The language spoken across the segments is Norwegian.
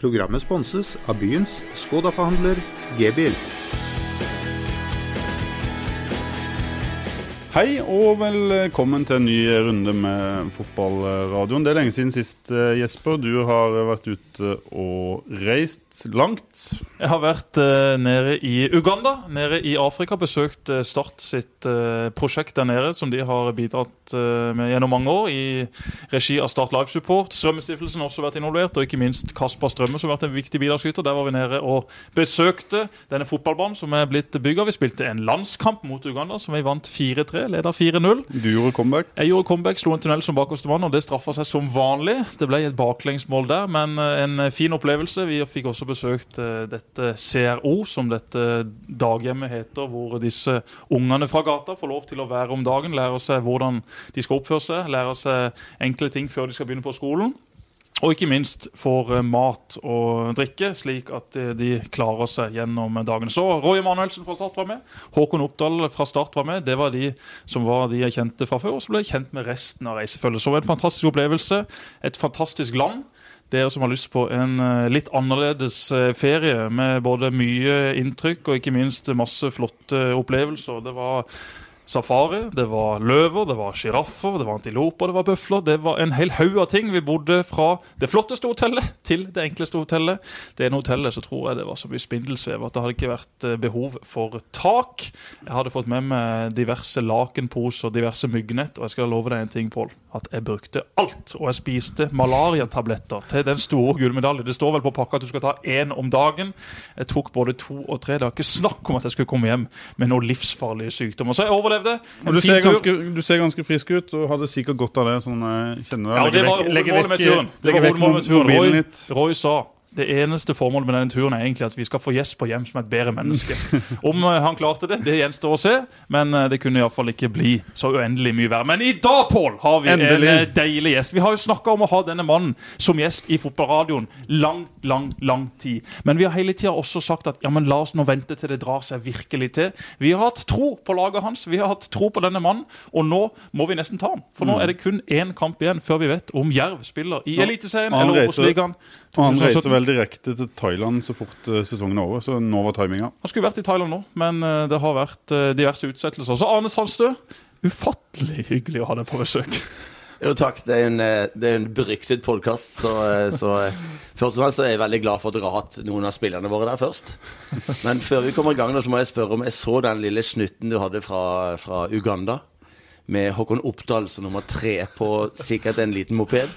Programmet sponses av byens Skoda-forhandler G-bil. Hei og velkommen til en ny runde med fotballradioen. Det er lenge siden sist, eh, Jesper. Du har vært ute og reist langt. Jeg har vært uh, nede i Uganda, nede i Afrika. Besøkt uh, Start sitt uh, prosjekt der nede, som de har bidratt med gjennom mange år. I regi av Start Live Support. Strømmestiftelsen har også vært involvert, og ikke minst Kasper Strømme, som har vært en viktig bidragsyter. Der var vi nede og besøkte denne fotballbanen som er blitt bygga. Vi spilte en landskamp mot Uganda, som vi vant 4-3. Leda 4-0. Du gjorde comeback? Jeg gjorde comeback, slo en tunnel som bakerste mann, og det straffa seg som vanlig. Det ble et baklengsmål der, men en fin opplevelse. Vi fikk også besøkt uh, dette CRO, som dette daghjemmet heter, hvor disse ungene fra gata får lov til å være om dagen, lære seg hvordan de skal oppføre seg, lære seg enkle ting før de skal begynne på skolen. Og ikke minst får eh, mat og drikke, slik at eh, de klarer seg gjennom dagen. Så Roy Emanuelsen fra Start var med. Håkon Oppdal fra Start var med. Det var de som var de jeg kjente fra før. Og så ble jeg kjent med resten av reisefølget. Så det var en fantastisk opplevelse. Et fantastisk land. Dere som har lyst på en eh, litt annerledes ferie med både mye inntrykk og ikke minst masse flotte opplevelser. Det var safari, det var løver, det var sjiraffer, det var antiloper, det var bøfler. Det var en hel haug av ting. Vi bodde fra det flotteste hotellet til det enkleste hotellet. Det ene hotellet så tror jeg det var så mye spindelsvev at det hadde ikke vært eh, behov for tak. Jeg hadde fått med meg diverse lakenposer, diverse myggnett, og jeg skal love deg en ting, Pål. At jeg brukte alt. Og jeg spiste malariatabletter til den store gullmedaljen. Det står vel på pakka at du skal ta én om dagen. Jeg tok både to og tre. Det var ikke snakk om at jeg skulle komme hjem med noen livsfarlige sykdommer. Så jeg overlevde. Og du, ser ganske, du, ser ganske, frisk ut og hadde sikkert godt av det. sånn jeg kjenner deg. Ja, det var hovedmålet med turen. Det var hovedmålet med turen. Roy, Roy sa det eneste formålet med denne turen er egentlig at vi skal få Jesper hjem som et bedre menneske. Om uh, han klarte det, det gjenstår å se, men uh, det kunne iallfall ikke bli så uendelig mye verre. Men i dag, Pål, har vi Endelig. en uh, deilig gjest. Vi har jo snakka om å ha denne mannen som gjest i fotballradioen lang, lang, lang tid. Men vi har hele tida også sagt at ja, men la oss nå vente til det drar seg virkelig til. Vi har hatt tro på laget hans, vi har hatt tro på denne mannen, og nå må vi nesten ta ham. For nå mm. er det kun én kamp igjen før vi vet om Jerv spiller i Eliteserien eller Obos-ligaen. Vel direkte til Thailand så fort uh, sesongen er over, så nå var timinga. Han skulle vært i Thailand nå, men uh, det har vært uh, diverse utsettelser. Så Arne Sandstø, ufattelig hyggelig å ha deg på besøk. Jo, takk. Det er en, det er en beryktet podkast. Så, så, først og fremst er jeg veldig glad for at dere har hatt noen av spillerne våre der først. Men før vi kommer i gang, så må jeg spørre om jeg så den lille snutten du hadde fra, fra Uganda. Med Håkon Oppdal som nummer tre på sikkert en liten moped.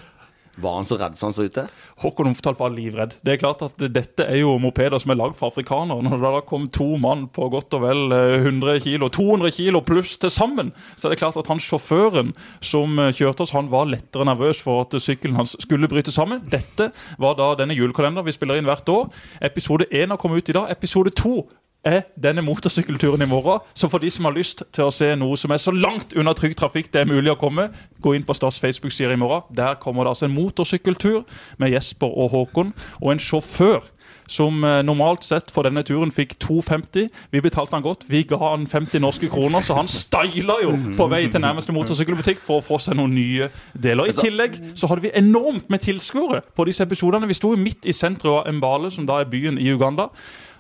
Var han så redd som han så ut til? Håkon Omtalt var livredd. Det er klart at Dette er jo mopeder som er lagd for afrikanere. Når det da kom to mann på godt og vel 100 eh, kilo, 200 kilo pluss til sammen, så er det klart at han sjåføren som eh, kjørte oss, han var lettere nervøs for at sykkelen hans skulle bryte sammen. Dette var da denne julekalenderen vi spiller inn hvert år. Episode én har kommet ut i dag. Episode to er denne motorsykkelturen i morgen. Så for de som har lyst til å se noe som er så langt unna trygg trafikk det er mulig å komme, gå inn på Stas Facebook-side i morgen. Der kommer det altså en motorsykkeltur med Jesper og Håkon, og en sjåfør som eh, normalt sett for denne turen fikk 2,50. Vi betalte han godt. Vi ga han 50 norske kroner, så han styla jo på vei til nærmeste motorsykkelbutikk for å få seg noen nye deler. I altså- tillegg så hadde vi enormt med tilskuere på disse episodene. Vi sto midt i sentrum av Mbale, som da er byen i Uganda.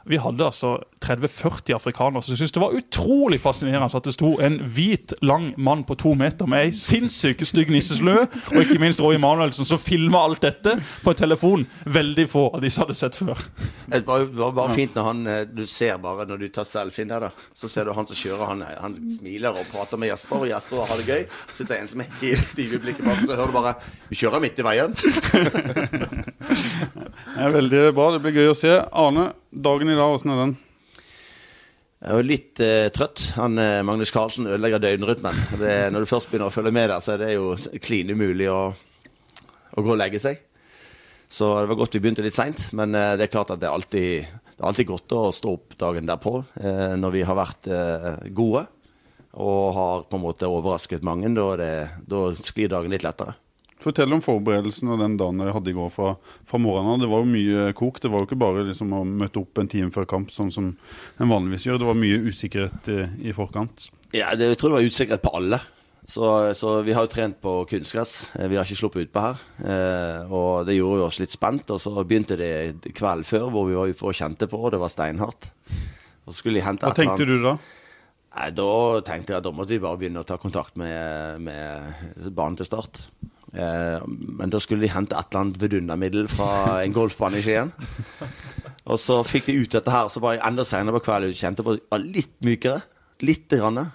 Vi hadde altså 30-40 afrikanere som syntes det var utrolig fascinerende at det sto en hvit, lang mann på to meter med ei sinnssykt stygg nisseslø, og ikke minst Roy Emanuelsen, som filma alt dette på en telefon. Veldig få av disse hadde sett før. Det var, var bare fint når han eh, Du ser bare når du tar selfien der, da. Så ser du han som kjører, han, han smiler og prater med Jesper, og Jesper har det gøy. Så sitter en som er helt stiv i blikket bak, så hører du bare Vi kjører midt i veien. det er veldig bra. Det blir gøy å se. Arne, dagen i dag, åssen er den? Jeg er litt eh, trøtt. Han, eh, Magnus Carlsen ødelegger døgnrytmen. Det, når du først begynner å følge med der, så er det jo klin umulig å, å, gå og legge seg. Så det var godt vi begynte litt seint, men eh, det er klart at det er alltid, det er alltid godt å stå opp dagen derpå eh, når vi har vært eh, gode og har på en måte overrasket mange. Da sklir dagen litt lettere. Fortell om forberedelsen og den dagen dere hadde i går fra, fra morgenen Det var jo mye kok. Det var jo ikke bare liksom å møte opp en time før kamp, sånn som en vanligvis gjør. Det var mye usikkerhet i, i forkant. Ja, det, jeg tror det var usikkerhet på alle. Så, så vi har jo trent på kunstgress. Eh, Vi har ikke sluppet utpå her. Eh, og det gjorde jo oss litt spent. Og så begynte det kvelden før hvor vi var ute og kjente på, og det var steinhardt. Og så skulle de hente Hva tenkte annet. du da? Nei, Da tenkte jeg at da måtte vi bare begynne å ta kontakt med, med banen til start. Eh, men da skulle de hente et eller annet vidundermiddel fra en golfbane i Skien. Og så fikk de ut dette her, så var jeg enda senere på kvelden kjente på var litt mykere. Lite grann.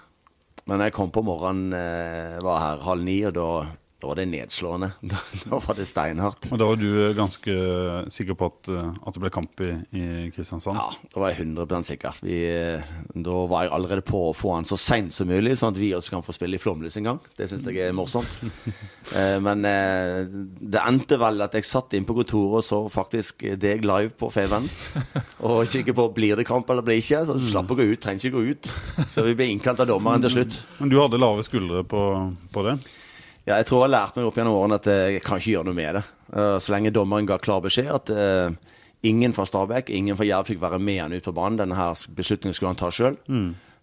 Men jeg kom på morgenen, eh, var her halv ni, og da, da var det nedslående. Da, da var det steinhardt. Og da var du ganske sikker på at, eh, at det ble kamp i, i Kristiansand? Ja, da var jeg 100% sikker. Vi, eh, da var jeg allerede på å få han så seint som mulig, sånn at vi også kan få spille i Flåmlys en gang. Det syns jeg er morsomt. Eh, Men eh, det endte vel at jeg satt inn på kontoret og så faktisk deg live på Feven. Og kikket på blir det kamp eller blir det ikke. Så slapp å gå ut, trenger ikke gå ut. Før vi ble innkalt av dommeren til slutt. Men du hadde lave skuldre på, på det? Ja, jeg tror jeg har lært meg opp gjennom årene at eh, jeg kan ikke gjøre noe med det. Eh, Så lenge dommeren ga klar beskjed at eh, ingen fra Stabæk, ingen fra Jerv fikk være med han ut på banen. Denne her beslutningen skulle han ta sjøl.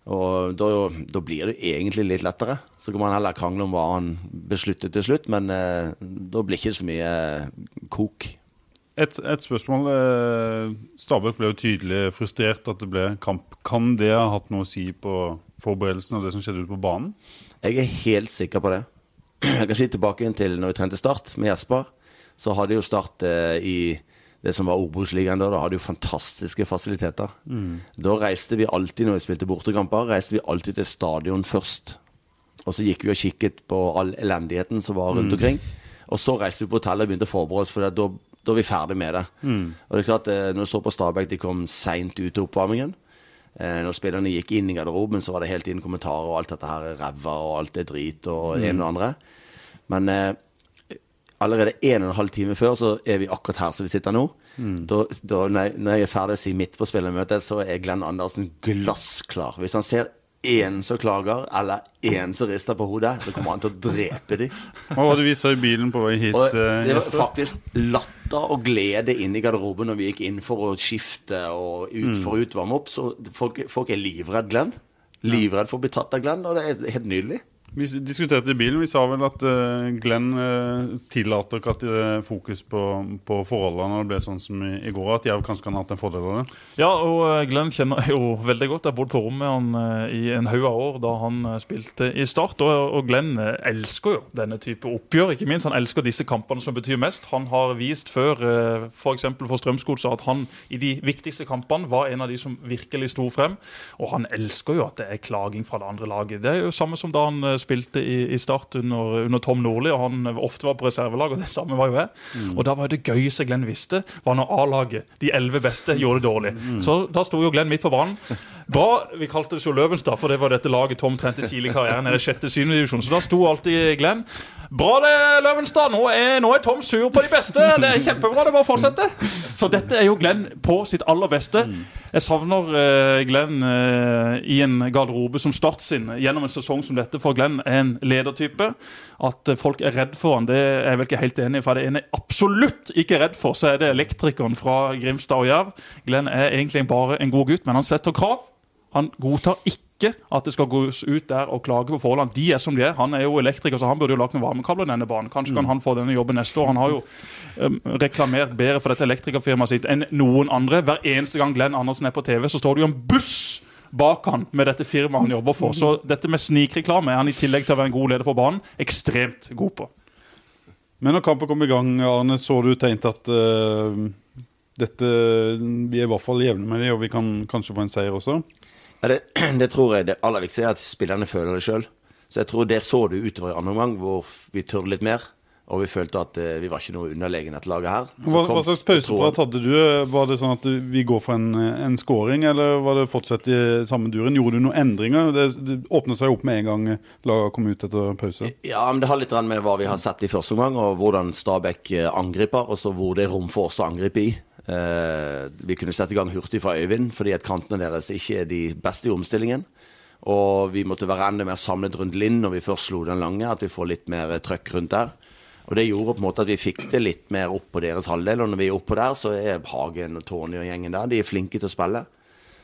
Og da, da blir det egentlig litt lettere. Så kan man heller krangle om hva han besluttet til slutt, men eh, da blir det ikke så mye kok. Et, et spørsmål. Stabæk ble jo tydelig frustrert at det ble kamp. Kan det ha hatt noe å si på forberedelsen og det som skjedde ute på banen? Jeg er helt sikker på det. Jeg kan si tilbake til når vi trente Start med Jesper. Så hadde jo Start eh, i det som var Obos-ligaen da, da hadde jo fantastiske fasiliteter. Da reiste vi alltid når vi spilte bortekamper, reiste vi alltid til stadion først. Og så gikk vi og kikket på all elendigheten som var rundt omkring. Og så reiste vi på hotellet og begynte å forberede oss, for da, da var vi ferdig med det. Og det er klart, eh, når du så på Stabæk, de kom seint ut til oppvarmingen. Eh, når spillerne gikk inn i garderoben, så var det helt inn kommentarer og alt dette her er ræva og alt er drit og det ene og andre. Men eh, allerede en og en halv time før så er vi akkurat her som vi sitter nå. Da, da, jeg, når jeg er ferdig å si midt på spillermøtet, så er Glenn Andersen glassklar. Hvis han ser én som klager, eller én som rister på hodet, så kommer han til å drepe dem. Hva var det vi så i bilen på vei hit, Og eh, det var faktisk latter og glede inne i garderoben når vi gikk inn for å skifte og ut for å utvarme opp. Så folk, folk er livredd Glenn. Livredd for å bli tatt av Glenn, og det er helt nydelig. Vi diskuterte i bilen. Vi sa vel at eh, Glenn uh, tillater ikke at det er fokus på, på forholdene ble sånn som i, går. At Jerv kanskje kan ha hatt en fordel av det. Ja, og eh, Glenn kjenner jeg jo veldig godt. Jeg har bodd på rommet han eh, i en haug av år da han eh, spilte i Start. Og, Glenn eh, elsker jo denne type oppgjør. Ikke minst han elsker disse kampene som betyr mest. Han har vist før, eh, f.eks. for, for Strømsgodset, at han i de viktigste kampene var en av de som virkelig sto frem. Og han elsker jo at det er klaging fra det andre laget. Det er jo samme som da han eh, spilte i, i Start under, under Tom Nordli, og han ofte var på reservelag, og det samme var jo jeg. Og da var det gøyeste Glenn visste, var når A-laget, de elleve beste, gjorde det dårlig. Så da sto jo Glenn midt på banen. Bra, Vi kalte det jo Løvenstad, for det var dette laget Tom trente tidlig i karrieren. nede i sjette divisjon, Så da sto alltid Glenn. Bra det, Løvenstad. Nå er, nå er Tom sur på de beste. Det er kjempebra. Det er bare fortsette. Så dette er jo Glenn på sitt aller beste. Jeg savner eh, Glenn eh, i en garderobe som Start sin gjennom en sesong som dette. For Glenn er en ledertype. At eh, folk er redd for han, det er jeg vel ikke helt enig i. For det ene jeg absolutt ikke er redd for, så er det elektrikeren fra Grimstad og Jerv. Glenn er egentlig bare en god gutt, men han setter krav. Han godtar ikke at det skal gås ut der og klage på forholdene. De er som de er. Han er jo elektriker, så han burde jo lagt noen varmekabler i denne banen. Kanskje kan han få denne jobben neste år. Han har jo um, reklamert bedre for dette elektrikerfirmaet sitt enn noen andre. Hver eneste gang Glenn Andersen er på TV, så står det jo en buss bak han med dette firmaet han jobber for. Så dette med snikreklame er han i tillegg til å være en god leder på banen, ekstremt god på. Men når kampen kom i gang, Arne, så du til at uh, dette Vi er i hvert fall jevne med det, og vi kan kanskje få en seier også? Ja, det, det tror jeg det aller viktigste er at spillerne føler det sjøl. Så jeg tror det så du utover i andre omgang, hvor vi tørde litt mer. Og vi følte at eh, vi var ikke noe underlegen dette laget her. Hva, kom- hva slags pauseprat hadde du? Var det sånn at vi går for en, en scoring, eller var det fortsatt i samme duren? Gjorde du noen endringer? Det, det åpnet seg opp med en gang laget kom ut etter pause. Ja, men det har litt med hva vi har sett i første omgang, og hvordan Stabæk eh, angriper, og så hvor det er rom for oss å angripe i. Eh, vi kunne sette i gang hurtig fra Øyvind, fordi at kantene deres ikke er de beste i omstillingen. Og vi måtte være enda mer samlet rundt Linn når vi først slo den lange, at vi får litt mer eh, trøkk rundt der. Og det gjorde på en måte at vi fikk det litt mer opp på deres halvdel. Og når vi er oppå der, så er Hagen og Tony og gjengen der de er flinke til å spille.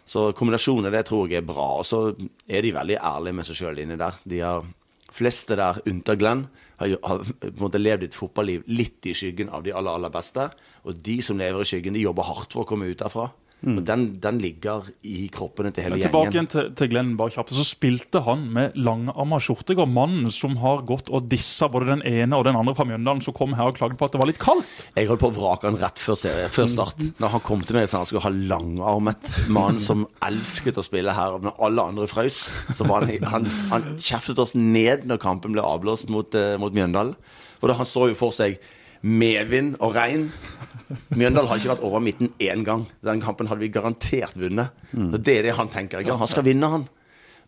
Så kombinasjonen av det tror jeg er bra. Og så er de veldig ærlige med seg sjøl inni der. De har fleste der, unntatt Glenn, har, har måte levd et fotballiv litt i skyggen av de aller, aller beste. Og de som lever i skyggen, de jobber hardt for å komme ut derfra. Og den, den ligger i kroppene til hele Men tilbake gjengen. igjen til, Glenn bare kjapt. Så spilte han med langarma skjortegård. Mannen som har gått og dissa både den ene og den andre fra Mjøndalen, som kom her og klagde på at det var litt kaldt. Jeg holdt på å vrake han rett før, serie, før start. Når han kom til meg sa han skulle ha langarmet mann som elsket å spille her, når alle andre frøs. Så var han, han, han kjeftet oss ned når kampen ble avblåst mot, eh, mot Mjøndalen. For da han så jo for seg medvind og regn. Mjøndalen har ikke vært over midten én gang. Den kampen hadde vi garantert vunnet. Mm. Det er det han tenker. Ikke? Han skal vinne, han.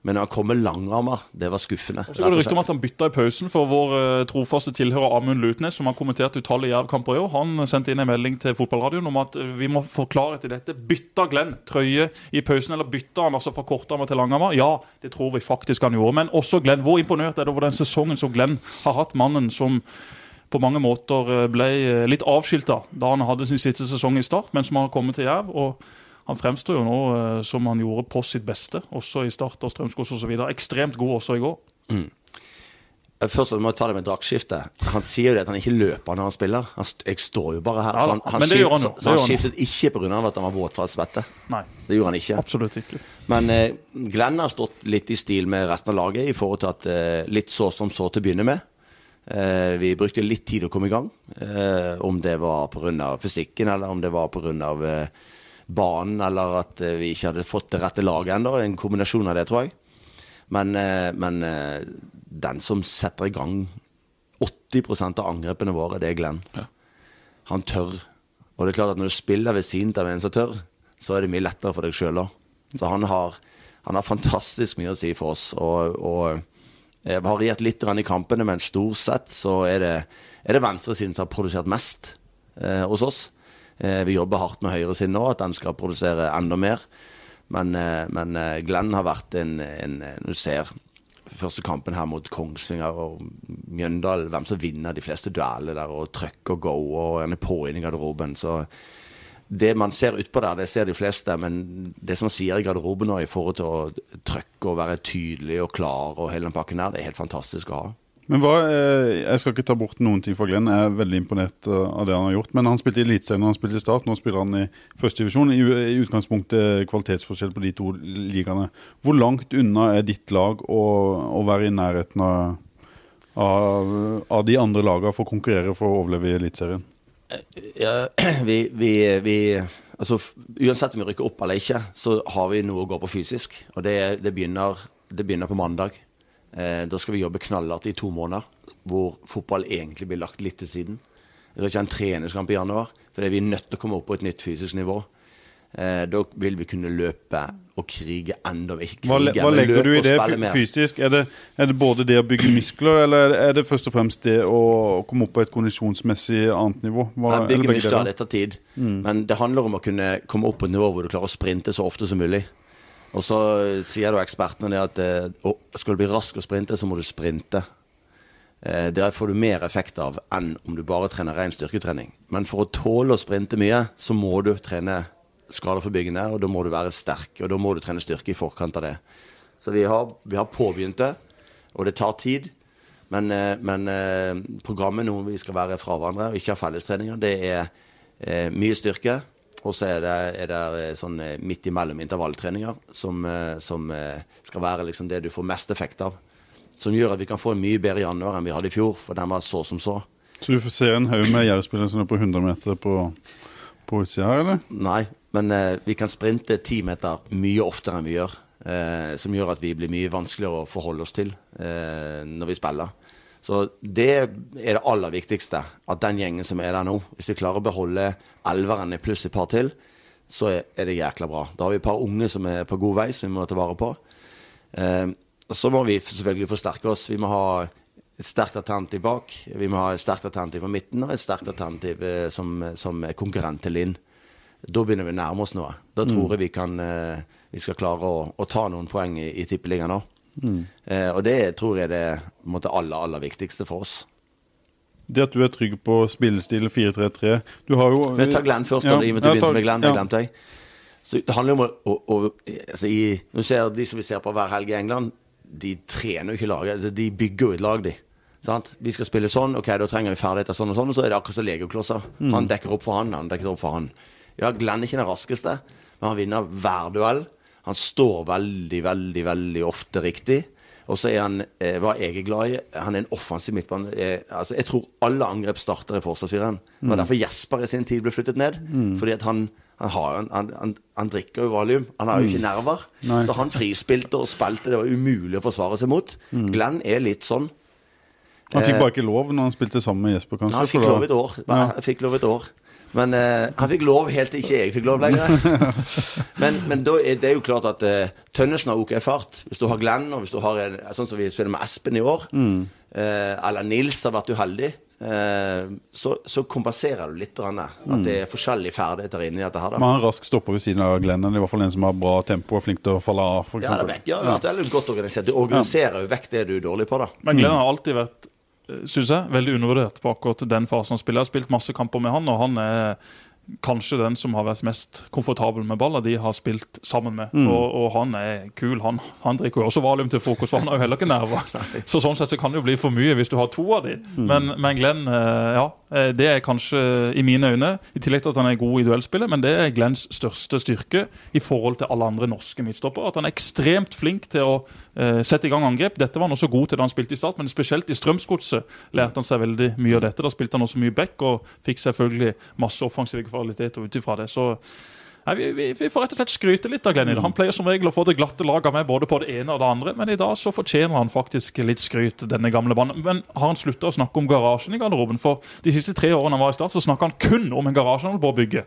Men når han kom med langarmer, det var skuffende. Så går det rykte om at han bytta i pausen for vår eh, trofaste tilhører Amund Lutnes, som har kommentert utallige Jerv-kamper i år. Han sendte inn en melding til fotballradioen om at eh, vi må forklare til dette. Bytta Glenn trøye i pausen, eller bytta han altså fra kortarmer til langarmer? Ja, det tror vi faktisk han gjorde. Men også Glenn. Hvor imponert er det over den sesongen som Glenn har hatt? Mannen som på mange måter eh, ble eh, litt avskilta da han hadde sin siste sesong i Start, men som har kommet til Jerv. og han fremstår jo nå eh, som han gjorde på sitt beste, også i Start og Strømskog osv. Ekstremt god også i går. Først må jeg ta det med draktskiftet. Han sier jo det at han ikke løper når han spiller. Han st jeg står jo bare her. Ja så han, han, skift, han så, han skiftet ikke pga. at han var våt fra svette. Nei, Det gjorde han ikke. absolutt ikke. Men eh, Glenn har stått litt i stil med resten av laget i forhold til at eh, litt så som så til å begynne med. Eh, vi brukte litt tid å komme i gang. Eh, om det var pga. fysikken, eller om det var pga. Eh, banen, eller at eh, vi ikke hadde fått det rette laget ennå. En kombinasjon av det, tror jeg. Men, men den som setter i gang 80% av angrepene våre, det er Glenn. Han tør. Og det er klart at når du spiller ved siden av en som tør, så er det mye lettere for deg sjøl òg. Så han har, han har fantastisk mye å si for oss. Og, og variert litt i kampene, men stort sett så er det, er det venstresiden som har produsert mest eh, hos oss. Eh, vi jobber hardt med høyresiden nå, at den skal produsere enda mer. Men, eh, men eh, Glenn har vært en, en Når du ser første kampen her mot Kongsvinger og Mjøndalen, hvem som vinner de fleste dueller der, og trøkk og go, og han er på inn i garderoben, så det man ser utpå der, det ser de fleste, men det som man sier i garderoben nå i forhold til å trykke og være tydelig og klar og hele den pakken der, det er helt fantastisk å ha. Men hva, eh, Jeg skal ikke ta bort noen ting for Glenn, jeg er veldig imponert eh, av det han har gjort. Men han spilte i Eliteserien han spilte i Start, nå spiller han i førstedivisjon. I, I utgangspunktet kvalitetsforskjell på de to ligaene. Hvor langt unna er ditt lag å, å være i nærheten av, av, av de andre lagene for å konkurrere for å overleve i Eliteserien? Ja, vi, vi, vi altså, Uansett om vi rykker opp eller ikke, så har vi noe å gå på fysisk. Og det, det, begynner, det begynner på mandag. Eh, da skal vi jobbe knallhardt i to måneder, hvor fotball egentlig blir lagt litt til siden. Vi skal ikke en treningskamp i januar, fordi vi er nødt til å komme opp på et nytt fysisk nivå. Eh, da vil vi kunne løpe og krige enda mer. Hva, hva legger du i det fysisk? Er det, er det både det å bygge muskler, eller er det først og fremst det å komme opp på et kondisjonsmessig annet nivå? Hva, Nei, bygge muskler, det tar tid. Men det handler om å kunne komme opp på et nivå hvor du klarer å sprinte så ofte som mulig. Og så sier da ekspertene det at eh, å, skal du bli rask å sprinte, så må du sprinte. Eh, Det får du mer effekt av enn om du bare trener ren styrketrening. Men for å tåle å sprinte mye, så må du trene skadeforebyggende, og da må du være sterk. Og da må du trene styrke i forkant av det. Så vi har, vi har påbegynt det, og det tar tid. Men, eh, men eh, programmet nå vi skal være fra hverandre og ikke ha fellestreninger, det er eh, mye styrke. Og så er det, er det eh, sånn midt imellom intervalltreninger som, som skal være liksom det du får mest effekt av. Som gjør at vi kan få en mye bedre januar enn vi hadde i fjor, for den var så som så. Så du får se en haug med Jerv-spillere som er på 100 meter på, på utsida her, eller? Nei, men eh, vi kan sprinte ti meter mye oftere enn vi gjør. Eh, som gjør at vi blir mye vanskeligere å forholde oss til eh, når vi spiller. Så det er det aller viktigste. At den gjengen som er der nå, hvis vi klarer å beholde elveren i pluss et par til, så er det jækla bra. Da har vi et par unge som er på god vei, som vi må ta vare på. Eh, så må vi selvfølgelig forsterke oss. Vi må ha et sterkt alternativ bak. Vi må ha et sterkt alternativ på midten og et sterkt alternativ eh, som, som konkurrent til Linn. Da begynner vi å nærme oss noe. Da tror jeg vi kan eh, Vi skal klare å, å ta noen poeng i, i tippeligaen nå. Eh, og det tror jeg er det aller, aller viktigste for oss. Det at du er trygg på spillestil 4-3-3 Du har jo Men ta Glenn først, Ja, da, i og med at du begynte med Glenn. Det ja. glemte jeg. Så det handler om å, å, å altså i, ser de som vi ser på hver helg i England, de trener jo ikke laget. Altså, De bygger jo et lag, de. Sant? Vi skal spille sånn, ok, da trenger vi ferdigheter sånn og sånn, og så er det akkurat som legoklosser. Han dekker opp for han, han dekker opp for han. Ja, Glenn er ikke den raskeste, men han vinner hver duell. Han står veldig, veldig, veldig ofte riktig. Og så er han eh, hva jeg glad i. Han er en offensiv midtbane. Eh, altså, jeg tror alle angrep starter i forsvarsfireren. Det var derfor Jesper i sin tid ble flyttet ned. Fordi at han, han, har, han, han, han drikker jo valium. Han har jo ikke nerver. Så han frispilte og spilte. Det var umulig å forsvare seg mot. Glenn er litt sånn. Han fikk bare ikke lov når han spilte sammen med Jesper, kanskje? Han fikk lov et år. Bare, jeg fikk lov et år. Men eh, han fikk lov helt til ikke jeg fikk lov lenger. men, men da er det jo klart at uh, Tønnesen har OK fart. Hvis du har Glenn, og hvis du har en, sånn som vi spiller med Espen i år, eh, eller Nils har vært uheldig, eh, så, så kompenserer du litt. Rann, At det er forskjellige ferdigheter inni dette her. Man da. er rask stopper ved siden av Glenn. eller I hvert fall en som har bra tempo og er flink til å falle av, for Ja, det er eksempel. vekk. Ja, det er veldig godt organisert. Du organiserer jo vekk det du er dårlig på, da. Men Glenn har alltid vært synes jeg, veldig undervurdert på akkurat den fasen han spiller. Jeg har spilt masse kamper med han, og han er kanskje den som har vært mest komfortabel med balla, de har spilt sammen med. Og, og han er kul. Han, han drikker jo også valium til frokost, for han har jo heller ikke nerver. Så sånn sett så kan det jo bli for mye hvis du har to av de. Men, men Glenn, eh, ja, eh, det er kanskje i mine øyne, i tillegg til at han er god i duellspillet, men det er Glenns største styrke i forhold til alle andre norske midtstoppere. At han er ekstremt flink til å uh, sette i gang angrep. Dette var han også god til da han spilte i Start, men spesielt i Strømsgodset lærte han seg veldig mye av dette. Da spilte han også mye back og fikk selvfølgelig masse offensive kvaliteter ut ifra det. Så Nei, vi, vi, vi får rett og slett skryte litt av Glenn. Han pleier som regel å få det glatte laget med både på det ene og det andre, men i dag så fortjener han faktisk litt skryt, denne gamle banen. Men har han slutta å snakke om garasjen i garderoben? For de siste tre årene han var i Start, så snakka han kun om en garasje han holdt på å bygge.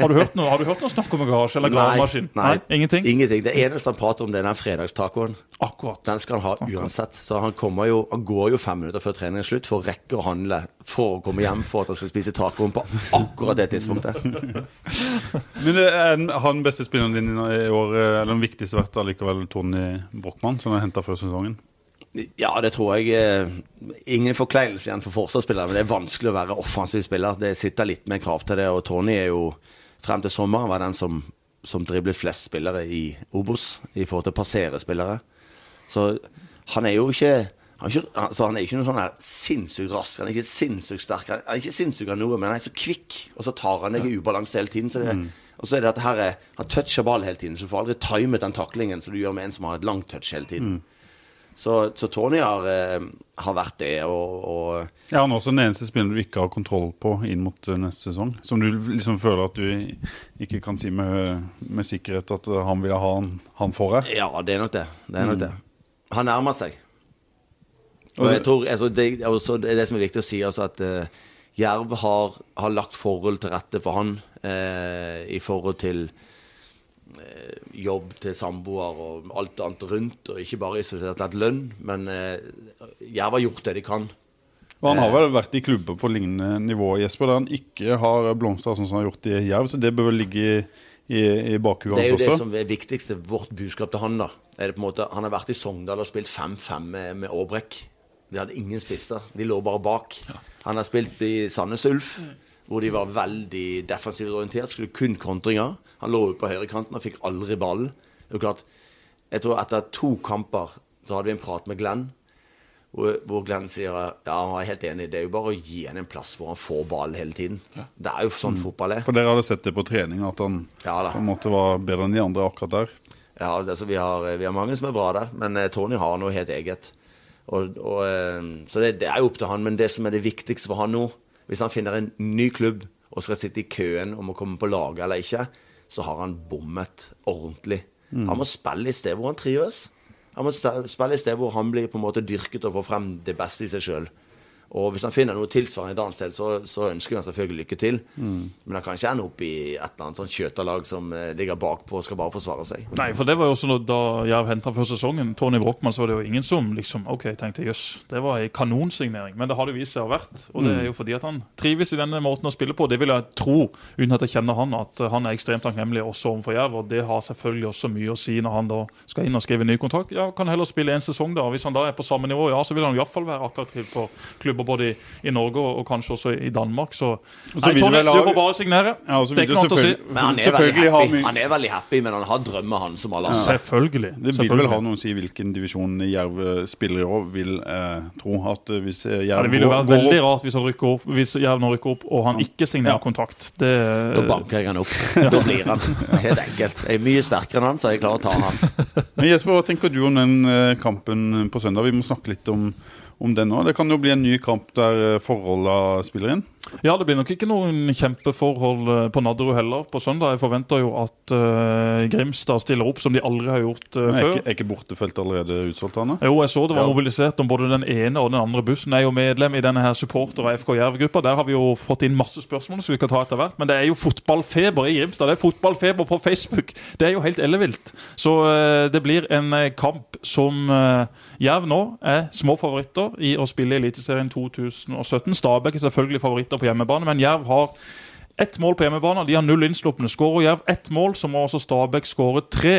Har du hørt noe, har du hørt noe snakk om en garasje eller gravemaskin? nei, nei, Ingenting? Ingenting. Det eneste han prater om, det er den fredagstacoen. Akkurat. Den skal han ha uansett. Så han, kommer jo, han går jo fem minutter før treningen er slutt for å rekke å handle for å komme hjem for at han skal spise tacoen på akkurat det tidspunktet. Men det er den- han beste spilleren din i år, eh, eller den viktigste, vært allikevel Tony Brochmann, som er henta før sesongen? Ja, det tror jeg. eh, Ingen forkleinelse igjen for forsvarsspillere, men det er vanskelig å være offensiv spiller. Det sitter litt med krav til det, og Tony er jo frem til sommeren var den som, som driblet flest spillere i Obos i forhold til å passere spillere. Så han er jo ikke han er ikke, altså han er ikke noe sånn her sinnssykt rask, han er ikke sinnssykt sterk. Han er ikke sinnssyk av noe, men han er så kvikk, og så tar han deg i ubalanse hele tiden. Så det, Og så er det at her er, han toucher ball hele tiden, så du får aldri timet den taklingen som du gjør med en som har et langt touch hele tiden. Så, så Tony har, eh, har vært det, og, og Er han også den eneste spilleren du ikke har kontroll på inn mot eh, neste sesong? Som du liksom føler at du ikke kan si med, med sikkerhet at eh, han vil ha han, han for deg? Ja, det er nok det. Det er nok det. Han nærmer seg. Og jeg tror, altså, det, også, det er det som er viktig å si, altså at eh, Jerv har, har lagt forhold til rette for han eh, i forhold til eh, jobb til samboer og alt annet rundt, og ikke bare isolert et lønn, men eh, Jerv har gjort det de kan. Og han har vel vært i klubber på lignende nivå Jesper, der han ikke har blomstra sånn som han har gjort i Jerv, så det bør vel ligge i, i, i bakhuet Det er jo det også? som er viktigste, vårt budskap til han. da er det på en måte, Han har vært i Sogndal og spilt 5-5 med, med Aabrekk. De hadde ingen spisser. De lå bare bak. Han har spilt i Sandnes Ulf, hvor de var veldig defensivt orientert. Skulle kun kontringer. Han lå ute på høyrekanten og fikk aldri ballen. Det er klart, Jeg tror etter to kamper så hadde vi en prat med Glenn. Hvor, Glenn sier ja, han var helt enig, det er jo bare å gi han en plass hvor han får ballen hele tiden. Det er jo sånn fotball er. For dere hadde sett det på trening, at han Ja på en måte var bedre enn de andre akkurat der? Ja, altså, vi, har, vi har mange som er bra der, men eh, Tony har noe helt eget. Og, og, eh, så det, det er jo opp til han, men det som er det viktigste for han nå Hvis han finner en ny klubb og skal sitte i køen om å komme på laget eller ikke, så har han bommet ordentlig. Han må spille i sted hvor han trives. Han må spille i sted hvor han blir på en måte dyrket og får frem det beste i seg sjøl. Og hvis han finner noe tilsvarende i et annet sted, så, så ønsker han selvfølgelig lykke til. Men han kan ikke ende opp i et eller annet sånn skjøterlag som eh, ligger bakpå og skal bare forsvare seg. Nei, for det var jo også noe da Jerv henta før sesongen. Tony Brochmann, så var det jo ingen som liksom OK, tenkte jøss, det var ei kanonsignering. Men det har det vist seg å ha vært. Og det er jo fordi at han trives i denne måten å spille på. Det vil jeg tro, uten at jeg kjenner han, at han er ekstremt takknemlig også overfor Jerv. Og det har selvfølgelig også mye å si når han da skal inn og skrive ny kontrakt. Ja, kan heller spille én sesong, da. Hvis han da er på samme nivå, ja, så vil han iallfall være attraktiv for klubber klubber både i, i Norge og, og kanskje også i Danmark. Så så Nei, Tony, du får bare signere. Ja, det er vil ikke noe annet å si. Men han er, veldig happy. han er veldig happy, men han har drømmer, han som alle andre. Selvfølgelig. Det vil selvfølgelig. vel ha noen å si hvilken divisjon Jerv eh, spiller i år, vil eh, tro. At eh, hvis Jerv Ja, det ville jo være vært går veldig rart hvis, han rykker opp, hvis Jerv nå rykker opp og han ikke signerer Ja. kontrakt. Det, Da banker jeg han opp. Da blir han. Helt enkelt. Jeg er mye sterkere enn han, så jeg klarer å ta han. Men Jesper, hva tenker du om den eh, kampen på søndag? Vi må snakke litt om, om det nå. Det kan jo bli en ny kamp der eh, forholda spiller inn. Ja, det blir nok ikke noen kjempeforhold eh, på Nadderud heller på søndag. Jeg forventer jo at uh, Grimstad stiller opp som de aldri har gjort Er før. ikke, er ikke bortefeltet allerede utsolgt, Arne? Jo, jeg så det var Ja. mobilisert om både den ene og den andre bussen. Jeg er jo medlem i denne her supporter- og FK Jerv-gruppa. Der har vi jo fått inn masse spørsmål som vi kan ta etter hvert. Men det er jo fotballfeber i Grimstad. Det er fotballfeber på Facebook. Det er jo helt ellevilt. Så uh, det blir en kamp som Jerv nå er små favoritter i å spille i Eliteserien 2017. Stabæk er selvfølgelig favoritter på hjemmebane, men Jerv har ett mål på hjemmebane. De har null innslupne. Skårer Jerv ett mål, så må også Stabæk skåre tre.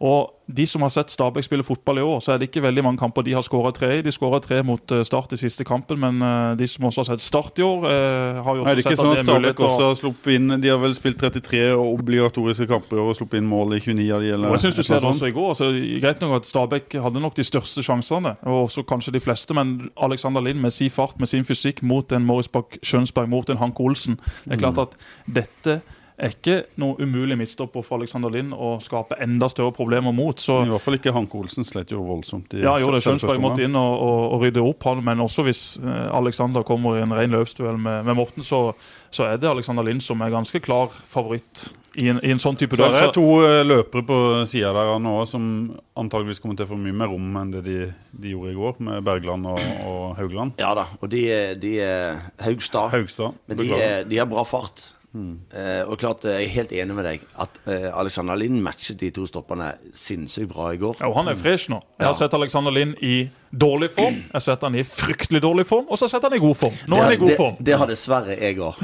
Og de som har sett Stabæk spille fotball i år, så er det ikke veldig mange kamper de har skåra tre i. De skåra tre mot eh, Start i siste kampen, men eh, de som også har sett Start i år, eh, har jo også sett sånn at at det er mulighet Stabæk til å også har sluppet inn De har vel spilt 33 obligatoriske kamper og sluppet inn mål i 29 av de? Eller, Og jeg synes du ser det også i går. Altså, greit nok at Stabæk hadde nok de største sjansene, og også kanskje de fleste, men Alexander Lind med sin fart, med sin fysikk, mot en Morris Bach Skjønsberg, mot en Hanke Olsen Det er klart at dette er ikke noe umulig midtstopper for Alexander Lind å skape enda større problemer mot. Så. I hvert fall ikke Hanke Olsen slet jo voldsomt. I Ja, jo, det Skjønsberg måtte inn og, og, og rydde opp, han, men også hvis eh, Alexander kommer i en ren løpsduell med, med Morten, så, så er det Alexander Lind som er ganske klar favoritt i en, i en sånn type Så det er to eh, løpere på sida der nå som antageligvis kommer til å få mye mer rom enn det de, de gjorde i går, med Bergland og, og Haugland. Ja da. Og de, er- de er Haugstad. Haugstad. Men de, er, de har bra fart. Eh, og klart, Jeg er helt enig med deg at eh, Alexander Lind matchet de to stopperne sinnssykt bra i går. Ja, og Han er fresh nå. Jeg har Ja. sett Alexander Lind i dårlig form, jeg har sett han i fryktelig dårlig form, og så har jeg sett han i god form. Nå er han i god det, form. det har dessverre jeg òg.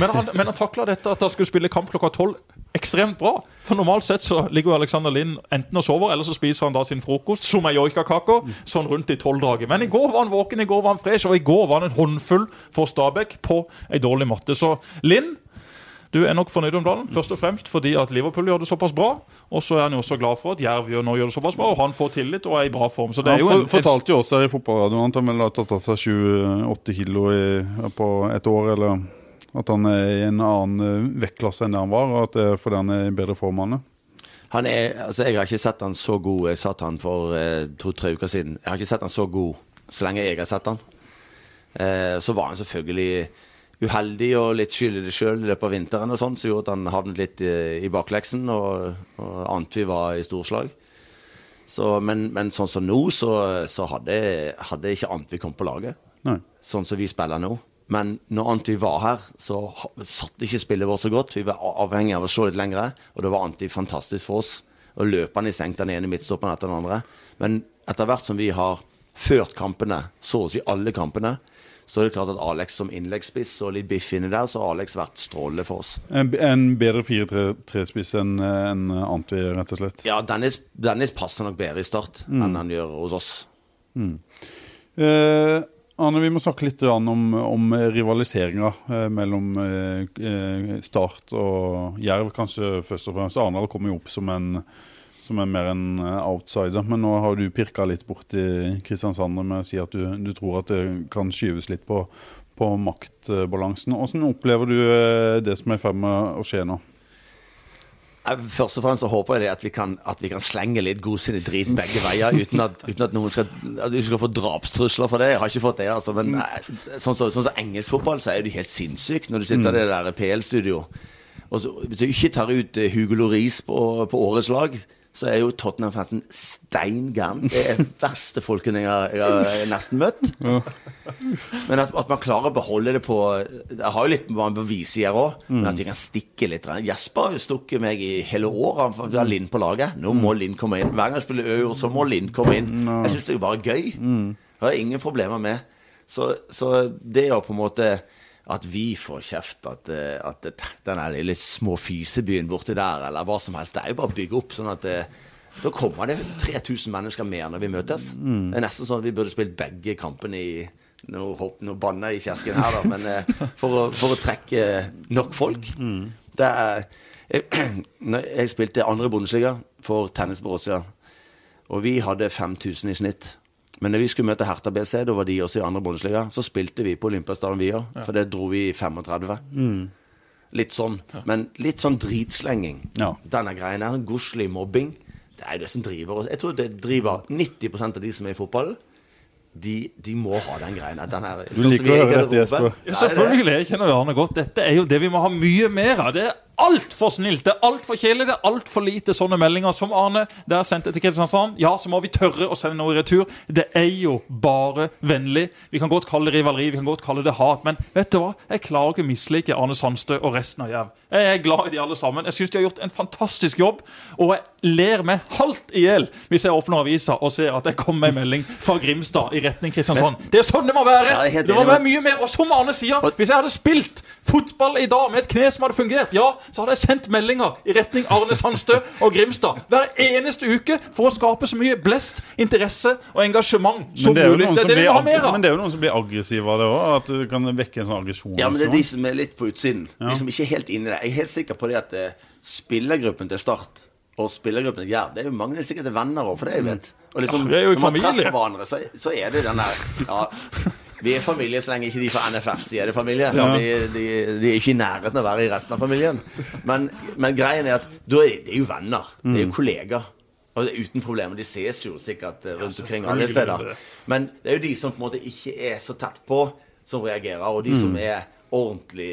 Men han, men han takla dette at han skulle spille kamp klokka tolv ekstremt bra. For normalt sett så ligger Alexander Lind enten og sover, eller så spiser han da sin frokost, som er joikakaker, sånn rundt i tolvdraget. Men i går var han våken, i går var han fresh, og i går var han en håndfull for Stabæk på ei dårlig matte. Så Lind du er nok fornøyd om dagen, først og fremst fordi at Liverpool gjør det såpass bra. Og så er han jo også glad for at Jerv gjør, nå gjør det såpass bra, og han får tillit og er i bra form. Så det er Han jo for, en, fortalte jo også her i fotballradioen at han har tatt av seg 7-8 kilo i, på et år, eller at han er i en annen eh, vektklasse enn det han var, og at det er fordi han er i bedre form enn det. Han er, altså Jeg har ikke sett han så god. Jeg satt han for eh, to-tre uker siden. Jeg har ikke sett han så god så lenge jeg har sett han. Eh, så var han selvfølgelig uheldig og litt skyld i det sjøl i løpet av vinteren, og sånn, som gjorde at han havnet litt i, i bakleksen og, og ante vi var i storslag. Så, men, men sånn som nå, så, så hadde, hadde ikke Antvi kommet på laget. Nei. Sånn som vi spiller nå. Men når Antvi var her, så satt ikke spillet vårt så godt. Vi var avhengig av å slå litt lengre, og da var Antvi fantastisk for oss. Og løpende i senk den ene midtstopperen etter den andre. Men etter hvert som vi har ført kampene, så å si alle kampene, så er det klart at Alex som innleggsspiss og litt biff inni der, så har Alex vært strålende for oss. En, en bedre 4-3-spiss enn en Antwi, rett og slett. Ja, Dennis, Dennis passer nok bedre i start enn han gjør hos oss. Eh, Arne, vi må snakke litt om, om rivaliseringa eh, mellom eh, eh, Start og Jerv, kanskje først og fremst. Arendal kommer jo opp som en, som er mer en eh, outsider, men nå har du pirka litt borti Kristiansand med å si at du, du tror at det kan skyves litt på, på maktbalansen. Hvordan opplever du eh, det som er i ferd med å skje nå? Eh, Først og fremst så håper jeg det at vi kan, at vi kan slenge litt godsinnet drit begge veier, uten at, uten at noen skal, at skal få drapstrusler for det. Jeg har ikke fått det, altså. Men sånn som sånn så engelsk fotball, så er det helt sinnssykt når du sitter i det der PL-studio. Og så, hvis du ikke tar ut Hugo Loris på, på årets lag, så er jo Tottenham-fansen stein gæren. Det er verste folkene jeg har, jeg har nesten møtt. Men at, at man klarer å beholde det på Det har jo litt hva man viser her òg, men at vi kan stikke litt. Jesper har jo stukket meg i hele år. Han har ha Linn på laget. Nå må Linn komme inn. Hver gang jeg spiller Øyord, så må Linn komme inn. Jeg syns det er jo bare gøy. Jeg har ingen problemer med. Så, så det jo på en måte at vi får kjeft, at, eh, at det- den der lille små fisebyen borti der, eller hva som helst, det er jo bare å bygge opp. sånn at det, da kommer det 3000 mennesker mer når vi møtes. Det er nesten sånn at vi burde spilt begge kampene i Nå, nå banner jeg i kirken her, da, men eh, for, å, for å trekke nok folk. Det er jeg, jeg spilte andre Bundesliga for Tennis Borussia, og vi hadde 5000 i snitt. Men når vi skulle møte Hertha BC, da var de også i andre Bundesliga, så spilte vi på Olympiastadion vi òg, for det dro vi i 35. Litt sånn. Men litt sånn dritslenging. Ja. Denne greien her, godslig mobbing, det er jo det som driver oss. Jeg tror det driver 90% av de som er i fotball. De, de må ha den greien. der. Den her, Du liker å høre dette, Jesper. Ja, selvfølgelig. Jeg kjenner Arne godt. Dette er jo det vi må ha mye mer av. Det er altfor snilt, det er altfor kjedelig, det er altfor lite sånne meldinger som Arne der sendte til Kristiansand. Ja, så må vi tørre å sende noe i retur. Det er jo bare vennlig. Vi kan godt kalle det rivaleri, vi kan godt kalle det hat, men vet du hva? Jeg klarer ikke å mislike Arne Sandstø og resten av Jerv. Jeg er glad i de alle sammen. Jeg syns de har gjort en fantastisk jobb, og jeg ler meg halvt i hjel hvis jeg åpner avisa og ser at det kommer en melding fra Grimstad i retning Kristiansand. Det er sånn det må være! Ja, Det må være mye mer. Og som Arne sier, hvis jeg hadde spilt fotball i dag med et kne som hadde fungert, ja, så hadde jeg sendt meldinger i retning Arne Sandstø og Grimstad hver eneste uke for å skape så mye blest, interesse og engasjement som Men det, er jo mulig. Det som er det vi må ha mer av. men det er jo noen som blir aggressive av det òg. At du kan vekke en sånn aggresjon. Ja, men det er de som er litt på utsiden. De som ikke er helt inne i det. Jeg er helt sikker på det at eh, spillergruppen til Start og spillergruppen ja, Jerv Det er jo mange er sikkert er venner òg, for det jeg vet. Og liksom, Ja, når man treffer hverandre, så, så er det den der Ja, vi er familie så lenge ikke de fra NFF sier det familie. De, de, de er ikke i nærheten av å være i resten av familien. Men, men greien er at da er det er jo venner. Det er jo kollegaer. Og det er uten problemer. De ses jo sikkert eh, rundt omkring alle er steder. Men det er jo de som på en måte ikke er så tett på, som reagerer. Og de som er ordentlig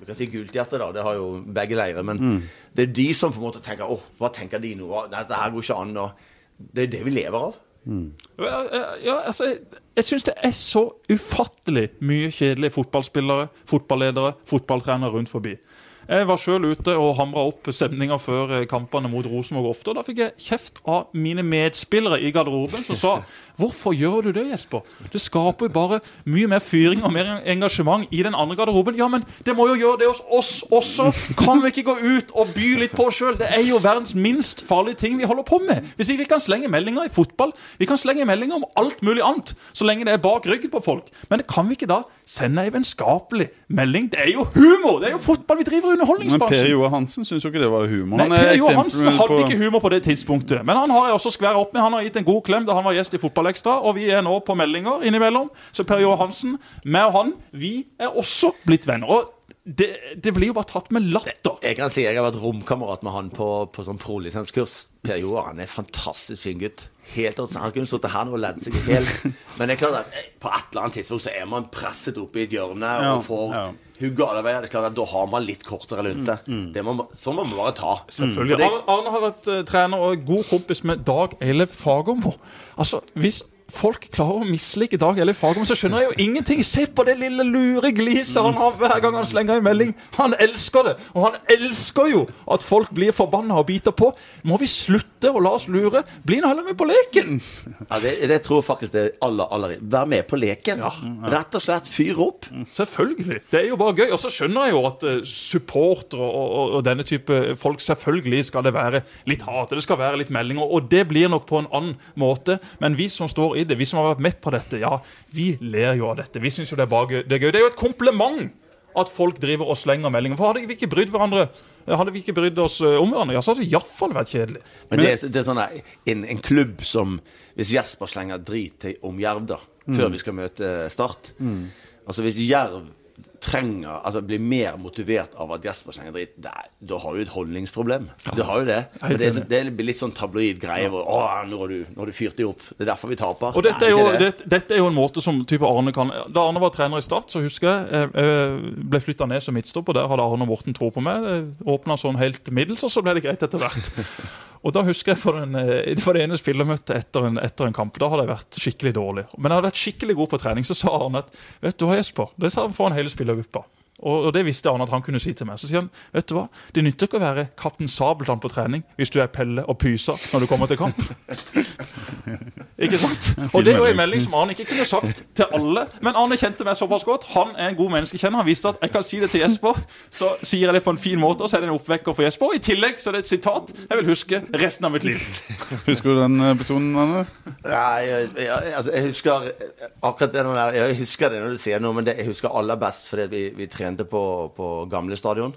Vi kan si gulthjerte, da. Det har jo begge leirer. Men det er de som på en måte tenker åh, hva tenker de nå? Nei, Dette her går ikke an. Og det er det vi lever av. Ja, ja, altså, jeg, jeg syns det er så ufattelig mye kjedelige fotballspillere, fotballedere, fotballtrenere rundt forbi. Jeg var sjøl ute og hamra opp stemninga før kampene mot Rosenborg ofte. og Da fikk jeg kjeft av mine medspillere i garderoben som sa Hvorfor gjør du det, Jesper? Det skaper jo bare mye mer fyring og mer engasjement i den andre garderoben. Ja, men det må jo gjøre det hos oss også. Kan vi ikke gå ut og by litt på oss sjøl? Det er jo verdens minst farlige ting vi holder på med. Hvis ikke vi kan slenge meldinger i fotball, vi kan slenge meldinger om alt mulig annet, så lenge det er bak ryggen på folk. Men kan vi ikke da sende ei vennskapelig melding? Det er jo humor! Det er jo fotball vi driver underholdningsbransjen. Men Per. Joar Hansen syns jo ikke det var humor. Nei, er Per Johansen hadde på- ikke humor på det tidspunktet. Men han har jeg også skværet opp med. Han har gitt en god klem da han var gjest i Fotballekstra. Og vi er nå på meldinger innimellom. Så Per Johansen, meg og han, vi er også blitt venner. Og det, det blir jo bare tatt med latter. Jeg kan si jeg har vært romkamerat med han på, på sånn prolisenskurs. Per Joar han er en fantastisk fin gutt. Helt. Han kunne sittet her og ledd seg i hjel. Men det er klart at eh, på et eller annet tidspunkt så er man presset opp i et hjørne og får ja. Hugge alle veier. Det er klart at Da har man litt kortere lunte. Mm. må, man- sånn må man bare ta. Selvfølgelig. Og Arne, Arne har vært eh, trener og god kompis med Dag Eilev Fagermo. Altså, hvis folk klarer å mislike Dag Eli Fagermo, så skjønner jeg jo ingenting. Se på det lille lure gliset han har hver gang han slenger en melding. Han elsker det. Og han elsker jo at folk blir forbanna og biter på. Må vi slutte å la oss lure? Bli nå heller med på leken! Ja, det, det tror faktisk det er aller, aller Vær med på leken. Rett og slett fyr opp. Selvfølgelig. Det er jo bare gøy. Og så skjønner jeg jo at uh, supportere og, og, og denne type folk selvfølgelig skal det være litt hat, det skal være litt meldinger, og det blir nok på en annen måte. Men vi som står i det, vi som har vært med på dette, ja, vi ler jo av dette. Vi syns jo det er bare. Det er gøy. Det er jo et kompliment at folk driver og slenger meldinger. For hadde vi ikke brydd hverandre, hadde vi ikke brydd oss eh, om hverandre, ja, så hadde det iallfall vært kjedelig. Men det, er- det er sånn en, en klubb som Hvis Jesper slenger drit til, om Jerv, da, før vi skal møte Start Altså Hvis Jerv trenger Altså blir mer motivert av at Jesper slenger dritt, da har du et holdningsproblem. Du har jo det. det, er, det blir litt sånn tabloid greie hvor Å, nå har du, nå har du fyrt dem opp. Det er derfor vi taper. Og dette er, jo, det. det, dette er jo en måte som type Arne kan Da Arne var trener i Start, så husker jeg jeg, jeg ble flytta ned som midtstopper. Der hadde Arne Morten tro på meg. Åpna sånn helt middels, og så ble det greit etter hvert. Og da husker jeg for, den, eh, for det ene spillermøtet etter en, etter en kamp. Da hadde jeg vært skikkelig dårlig. Men jeg hadde vært skikkelig god på trening. Så sa Arne at vet du hva, Jesper, det sa han foran hele spillergruppa. Og, og det visste Arne at han kunne si til meg. Så sier han vet du hva, det nytter ikke å være kaptein Sabeltann på trening hvis du er Pelle og Pysa når du kommer til kamp. Ikke sant? Og det er jo en melding som Arne ikke kunne sagt til alle. Men Arne kjente meg såpass godt. Han er en god menneskekjenner. Han visste at jeg kan si det til Jesper. Så sier jeg det på en fin måte, og så er det en oppvekker for Jesper. Og I tillegg så er det et sitat jeg vil huske resten av mitt liv. Husker du den episoden, Anne? Nei, jeg, jeg, altså, jeg husker akkurat det der Jeg husker det når du sier noe, men det, jeg husker aller best fordi vi, vi trente på, på gamle stadion.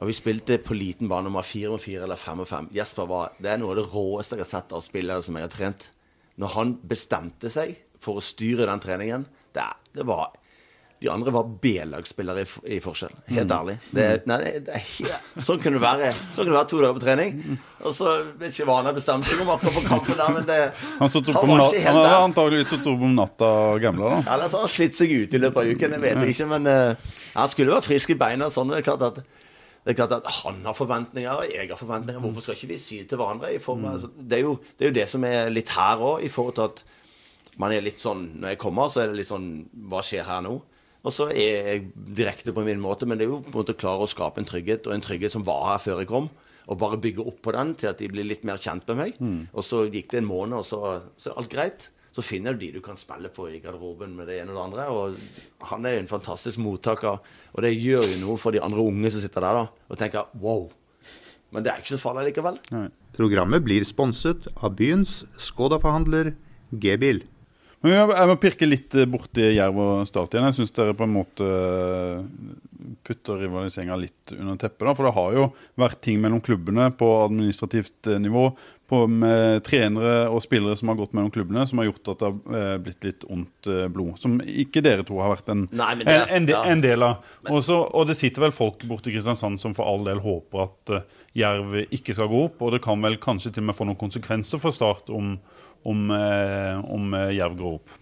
Og vi spilte på liten bane nummer fire og fire eller fem og fem. Jesper var, Det er noe av det råeste jeg har sett av spillere som jeg har trent. Når han bestemte seg for å styre den treningen det, det var de andre var B-lagsspillere i, i, forskjell. Helt mm. ærlig. Det, nei, det helt, sånn kunne det være Sånn kunne det være to dager på trening. Og så vet ikke hva han har bestemt seg om akkurat på kampen der, men det Han, han var ikke helt der. Han hadde antakeligvis sittet opp om natta og gambla, da. Eller så har han slitt seg ut i løpet av uken. Jeg vet ikke, men uh, han skulle være frisk i beina sånn. Det er klart at det er klart at Han har forventninger, og jeg har forventninger. Hvorfor skal ikke vi si det til hverandre? Form, mm. altså, det, er jo, det, er jo, det som er litt her òg, i forhold til at man er litt sånn Når jeg kommer, så er det litt sånn Hva skjer her nå? Og så er jeg direkte på min måte, men det er jo på en måte å klare å skape en trygghet, og en trygghet som var her før jeg kom. Og bare bygge opp på den til at de blir litt mer kjent med meg. Mm. Og så gikk det en måned, og så, så er alt greit. Så finner du de du kan spille på i garderoben med det ene og det andre. Og han er jo en fantastisk mottaker, og det gjør jo noe for de andre unge som sitter der da, og tenker wow. Men det er ikke så farlig likevel. Nei. Programmet blir sponset av byens Skoda-forhandler G-bil. Men jeg må pirke litt eh, borti Jerv og Start igjen. Jeg syns dere på en måte eh, putter rivaliseringa litt under teppet. da, For det har jo vært ting mellom klubbene på administrativt eh, nivå, på, med trenere og spillere som har gått mellom klubbene, som har gjort at det har blitt litt ondt blod. Som ikke dere to har vært en, Nei, er, en, en, en del av. Også, og det sitter vel folk borti Kristiansand som for all del håper at Jerv ikke skal gå opp. Og det kan vel kanskje til og med få noen konsekvenser for Start om om, eh, om eh, Jerv går opp?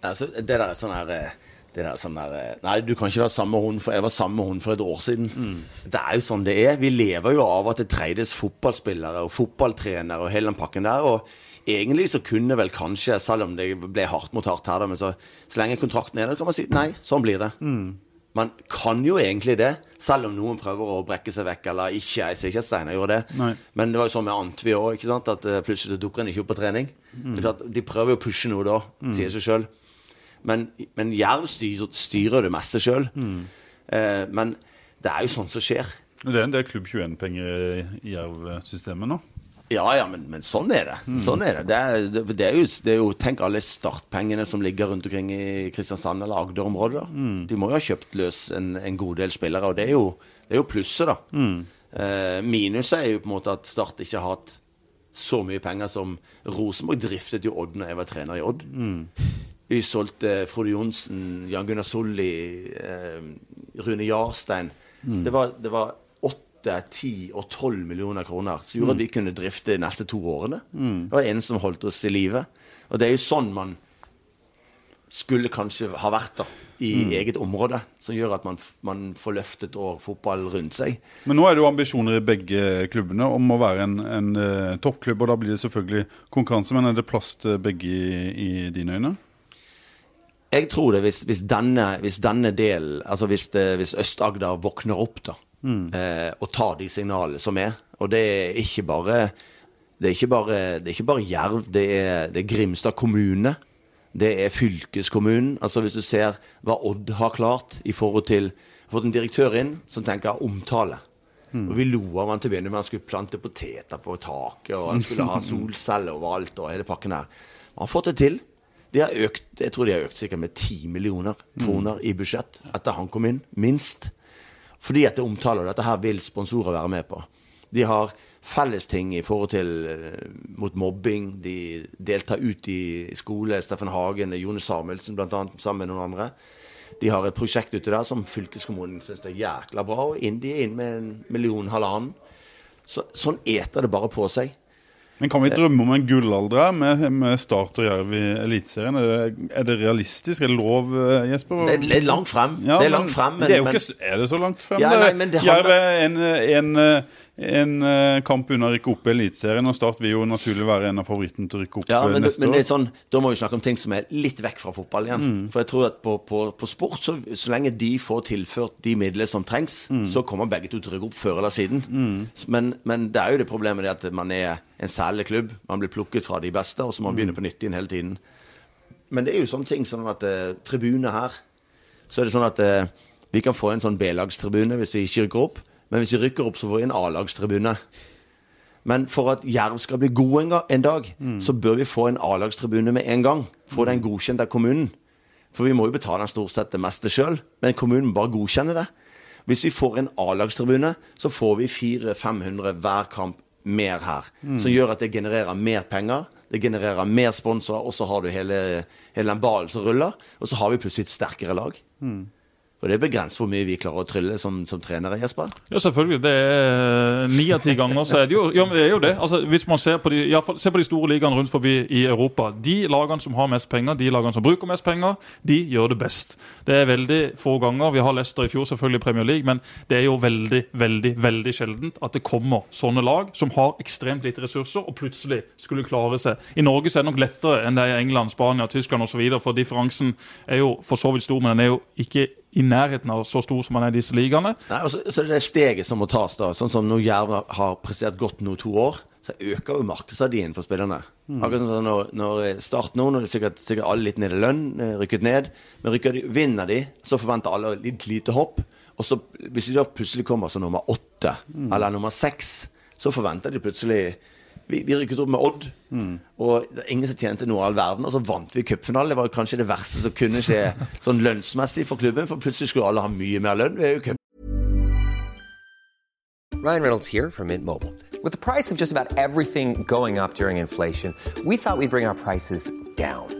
Altså, det der er sånn her eh, det der sånn der, Nei, du kan ikke være samme hund, for jeg var samme hund for et år siden. Mm. Det er jo sånn det er. Vi lever jo av at det treides fotballspillere og fotballtrenere og hele den pakken der. og Egentlig så kunne vel kanskje, selv om det ble hardt mot hardt her, men så, så lenge kontrakten er der, kan man si nei, sånn blir det. Mm. Man kan jo egentlig det, selv om noen prøver å brekke seg vekk. Eller ikke. Jeg sier ikke at Steinar gjorde det. Nei. Men det var jo sånn med Antvi òg. At uh, plutselig dukker han ikke opp på trening. Mm. de prøver jo å pushe noe da, mm. sier seg sjøl. Men, men Jerv styrer, styrer, det meste sjøl. Mm. Eh, men det er jo sånt som skjer. Det er en del Klubb 21-penger i Jerv-systemet nå? Ja, ja, men, men, sånn er det. Mm. Sånn er det. Det er, det, det, er jo, det er, jo, Tenk alle startpengene som ligger rundt omkring i Kristiansand eller Agder-området. Mm. De må jo ha kjøpt løs en, en, god del spillere, og det er jo, det er jo plusset, da. Mm. Eh, minuset er jo på en måte at Start ikke har hatt så mye penger som Rosenborg driftet jo Odd når jeg var trener i Odd. Mm. Vi solgte Frode Johnsen, Jan Gunnar Solli, eh, Rune Jarstein. Mm. Det var, det var 8, 10 og 12 millioner kroner, som gjorde mm. at vi kunne drifte de neste to årene. Mm. Det var en som holdt oss i live. Og det er jo sånn man skulle kanskje ha vært da, i mm. eget område, som gjør at man, man får løftet og fotball rundt seg. Men nå er det jo ambisjoner i begge klubbene om å være en, en uh, toppklubb, og da blir det selvfølgelig konkurranse. Men er det plass til begge i, i dine øyne? Jeg tror det hvis, hvis, denne, hvis denne delen, altså hvis, hvis Øst-Agder våkner opp, da, Mm. Eh, og ta de signalene som er. Og det er ikke bare det er ikke bare, det er ikke bare Jerv, det er, det er, Grimstad kommune. Det er fylkeskommunen. Altså Hvis du ser hva Odd har klart i forhold til Fått en direktør inn som tenker omtale. Mm. Og Vi lo av han til å begynne med. Han skulle plante poteter på taket, og han skulle ha solceller overalt. og hele pakken her. Han har fått det til. De har økt, jeg tror de har økt sikkert med 10 millioner kroner mm. i budsjett etter han kom inn. Minst. Fordi at det omtaler dette her vil sponsorer være med på. De har fellesting i forhold til eh, mot mobbing. De deltar ut i skole. Steffen Hagen, og Jone Samuelsen bl.a. sammen med noen andre. De har et prosjekt ute der som fylkeskommunen syns er jækla bra. Og de er inn med en million, halvannen. Så, sånn eter det bare på seg. Men Kan vi drømme om en gullalder med, med Start og Jerv i Eliteserien? Er, er, det realistisk? Er det lov, eh, Jesper? Det er, langt frem. Ja, det er langt frem, men, det er, jo ikke, er det så langt frem? Ja, nei, det Jerv er en, en, en eh, kamp unna å rykke opp i Eliteserien, og Start vil jo naturlig være en av favorittene til å rykke opp Ja, eh, men, neste men år. det er sånn, da må vi snakke om ting som er litt vekk fra fotball igjen. Mm. For jeg tror at på, på, på sport, så, så lenge de får tilført de midlene som trengs, Mm. så kommer begge to til å rykke opp før eller siden. Men, men det er jo det problemet det at man er en særlig klubb. Man blir plukket fra de beste, og så må man Mm. begynne på nytt igjen hele tiden. Men det er jo sånne ting sånn at eh, tribune her Så er det sånn at eh, vi kan få en sånn B-lagstribune hvis vi ikke rykker opp. Men hvis vi rykker opp, så får vi en A-lagstribune. Men for at Jerv skal bli god en, en dag, så bør vi få en A-lagstribune med en gang. Få den godkjent av kommunen. For vi må jo betale den stort sett det meste sjøl, men kommunen bare godkjenne det. Hvis vi får en A-lagstribune, så får vi 400-500 hver kamp mer her. Som gjør at det genererer mer penger. Det genererer mer sponsorer, og så har du hele, hele den ballen som ruller. Og så har vi plutselig et sterkere lag. Og det er begrenset hvor mye vi klarer å trylle som, som trenere, Jesper. Ja, selvfølgelig. Det er Ni av ti ganger så er det jo Ja, det er jo det. Altså, hvis man ser på de, ja, ser på de store ligaene rundt forbi i Europa De lagene som har mest penger, de lagene som bruker mest penger, de gjør det best. Det er veldig få ganger. Vi har Leicester i fjor, selvfølgelig i Premier League, men det er jo veldig, veldig veldig sjeldent at det kommer sånne lag som har ekstremt lite ressurser, og plutselig skulle klare seg. I Norge så er det nok lettere enn det er i England, Spania, Tyskland osv., for differansen er jo for så vidt stor, men den er jo ikke i nærheten av så stor som han er i disse ligaene. Nei, og så, så det er steget som må tas, da. Sånn som når Jerv har prestert godt nå to år, så øker jo markedsverdien for spillerne. Akkurat sånn når, når Start nå, når det er sikkert, sikkert alle litt ned i lønn, eh, rykket ned. Men rykker de, vinner de, så forventer alle litt lite hopp. Og så hvis de da plutselig kommer som nummer åtte, eller nummer seks, så forventer de plutselig vi, vi rykket opp med Odd, og det er ingen som tjente noe av all verden. Og så vant vi cupfinalen. Det var kanskje det verste som kunne skje sånn lønnsmessig for klubben, for plutselig skulle alle ha mye mer lønn. Vi er jo cup Ryan Reynolds here from Mint Mobile. With the price of just about everything going up during inflation, we thought we'd bring our prices down.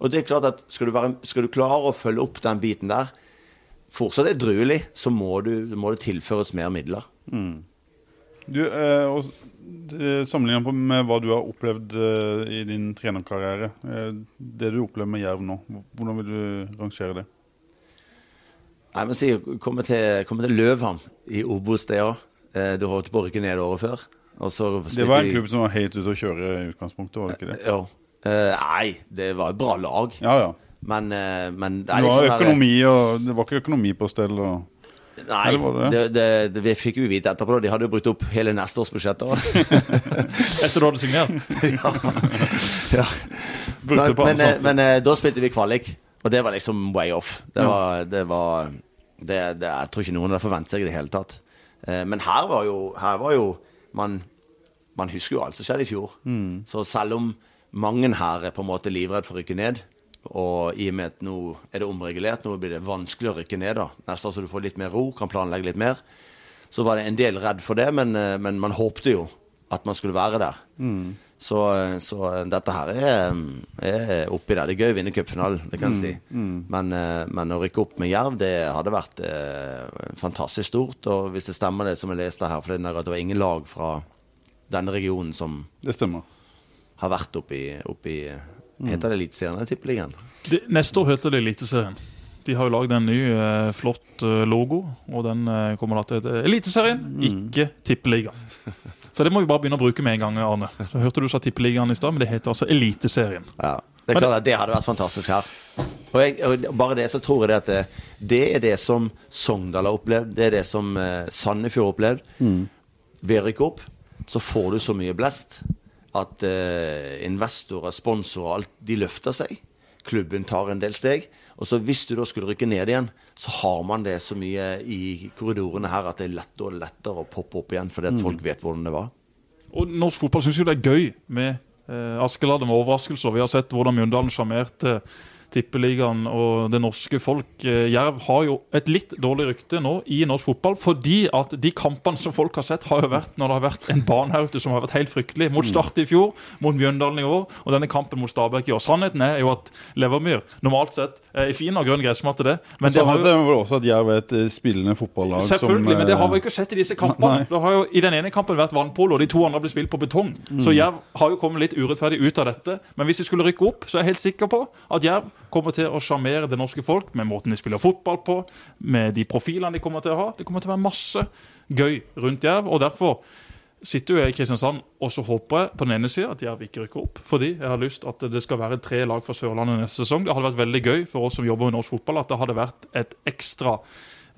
Og det er klart at skal du, være, skal du klare å følge opp den biten der, fortsatt er druelig, så må, du, må det tilføres mer midler. Du, eh, og, eh, Sammenlignet med hva du har opplevd eh, i din trenerkarriere, eh, det du opplever med Jerv nå, hvordan vil du rangere det? Nei, men si, Komme til, komme til Løvhamn i Obos, det òg. Du holdt på å rykke ned året før. Det var en klubb som var helt ute å kjøre i utgangspunktet, var det ikke det? Ja. Eh, nei, det var et bra lag. Ja, ja. Men, eh, men det Det var, liksom der- og, det var ikke økonomi på stell. Og, Nei, Eller var det det, det, det, vi fikk jo vite etterpå. da. De hadde jo brukt opp hele neste års budsjett. Etter du hadde signert. ja. ja. Men, men, men eh, da spilte vi kvalik, og det var liksom way off. Det var, det var det, det, Jeg tror ikke noen hadde forventet seg i det hele tatt. Eh, Men her var jo, her var jo man, man husker jo alt som skjedde i fjor. Så selv om mange her er på en måte livredd for å rykke ned, og i og med at nå er det omregulert, nå blir det vanskelig å rykke ned, da. Neste år så du får litt mer ro, kan planlegge litt mer. Så var det en del redd for det, men, eh, men man håpte jo at man skulle være der. Så, så dette her er, er oppi der. Det er gøy å vinne cupfinalen, det kan jeg si. Men, Mm. men å rykke opp med Jerv, det hadde vært eh, fantastisk stort. Og hvis det stemmer det som jeg leste her, for det var ingen lag fra denne regionen som det stemmer. Har vært oppi, oppi Heter det Eliteserien eller Tippeligaen? Neste år heter det Eliteserien. De har jo lagd en ny, eh, flott eh, logo, og den eh, kommer da til å hete Eliteserien, ikke Tippeligaen. Så det må vi bare begynne å bruke med en gang, Arne. Så hørte du sa Tippeligaen i stad, men det heter altså Eliteserien. Ja. Det er klart at det hadde vært fantastisk her. Og, jeg, og bare det så tror jeg det at det, det er det som Sogndal har opplevd, det er det som eh, Sandefjord har opplevd. Ved å rykke opp så får du så mye blest at eh, investorer, sponsorer, alt, de løfter seg. Klubben tar en del steg. Og så hvis du da skulle rykke ned igjen, så har man det så mye i korridorene her at det er lettere og lettere å poppe opp igjen, fordi at folk vet hvordan det var. Og norsk fotball syns jo det er gøy med eh, Askeladd med overraskelser. Vi har sett hvordan Mjøndalen sjarmerte Tippeligaen og det norske folk. Eh, Jerv har jo et litt dårlig rykte nå i norsk fotball, fordi at de kampene som folk har sett, har jo vært når det har vært en banehaute som har vært helt fryktelig. Mot Start i fjor, mot Mjøndalen i år, og denne kampen mot Stabæk i år. Sannheten er jo at Levermyr normalt sett er fin og grønn gressmatte, det. Men det har jo det vel også at Jerv er et eh, spillende fotballag Selvfølgelig, som men det har vi eh, ikke sett i disse kampene. Nei. Det har jo I den ene kampen vært vannpolo, og de to andre ble spilt på betong. Så Jerv har jo kommet litt urettferdig ut av dette. Men hvis de skulle rykke opp, så er jeg helt sikker på at Jerv kommer til å sjarmere det norske folk med måten de spiller fotball på, med de profilene de kommer til å ha. Det kommer til å være masse gøy rundt Jerv. og derfor sitter jeg i Kristiansand og så håper jeg på den ene sida at Jerv ikke rykker opp. Fordi jeg har lyst at det skal være tre lag fra Sørlandet neste sesong. Det hadde vært veldig gøy for oss som jobber med norsk fotball at det hadde vært et ekstra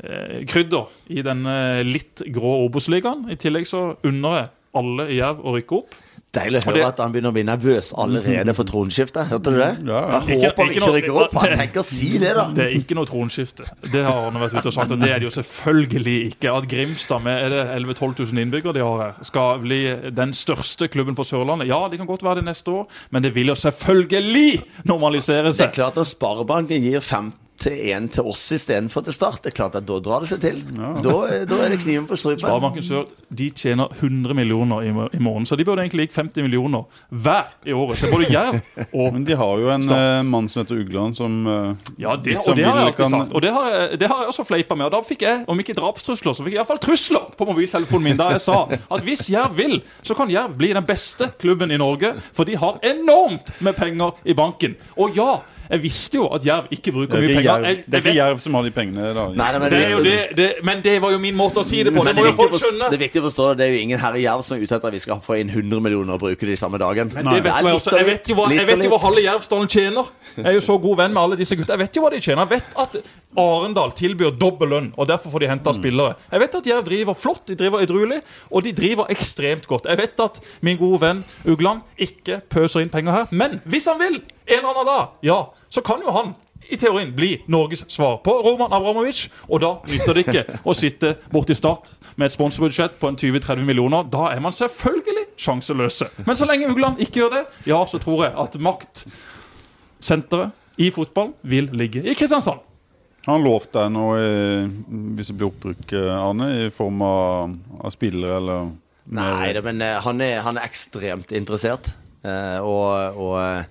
eh, krydder i den litt grå Obos-ligaen. I tillegg så unner jeg alle i Jerv å rykke opp. Deilig å høre det- at han begynner å bli nervøs allerede for tronskiftet. Hørte du det? Ja, ja. Jeg håper han ikke ikke rykker opp. Han tenker å si det, da. Det er ikke noe tronskifte. Det har Arne vært ute og sagt, og det er det jo selvfølgelig ikke. At Grimstad med er det 11 000-12 000 innbyggere de har her, skal bli den største klubben på Sørlandet. Ja, de kan godt være det neste år, men det vil jo selvfølgelig normalisere seg. Det er klart at Sparebanken gir fem til en til oss istedenfor til Start, det er klart at da drar det seg til. Da, da er det kniven på strupen. Sparebanken Sør de tjener 100 millioner i, i måneden, så de burde egentlig ligge 50 millioner hver i året til både Jerv og Men de har jo en Start. eh, mann som heter Ugland, som eh, Ja, det, hvis og det har jeg alltid kan- sagt. Og det har, jeg, det har jeg også fleipa med. Og da fikk jeg, om ikke drapstrusler, så fikk jeg iallfall trusler på mobiltelefonen min da jeg sa at hvis Jerv vil, så kan Jerv bli den beste klubben i Norge. For de har enormt med penger i banken. Og ja, jeg visste jo at Jerv ikke bruker mye er penger. Jerv, Jeg, det er ikke Jerv som har de pengene. da Nei, nei, men det er jo det, det, men det var jo min måte å si det på. Det må jo folk skjønne. det er viktig å forstå det. Det er jo ingen herre Jerv som er ute etter at vi skal få inn 100 millioner og bruke de samme dagen. Men det vet jeg, også. jeg vet jo hva, jeg vet jo hva halve Jervsdalen tjener. Jeg er jo så god venn med alle disse gutta. Jeg vet jo hva de tjener. Jeg vet at Arendal tilbyr dobbel lønn, og derfor får de henta spillere. Jeg vet at Jerv driver flott, de driver edruelig, og de driver ekstremt godt. Jeg vet at min gode venn Ugland ikke pøser inn penger her, men hvis han vil, en eller annen dag, ja, så kan jo han i teorien bli Norges svar på Roman Abramovic. Og da nytter det ikke å sitte borti Start med et sponsorbudsjett på en 20-30 millioner. Da er man selvfølgelig sjanseløse. Men så lenge Ugland ikke gjør det, ja, så tror jeg at maktsenteret i fotball vil ligge i Kristiansand. Han lovte deg noe, eh, hvis det blir oppbruk, eh, Arne, i form av, av spillere eller Nei, det, men eh, han er, han er ekstremt interessert. Eh, og og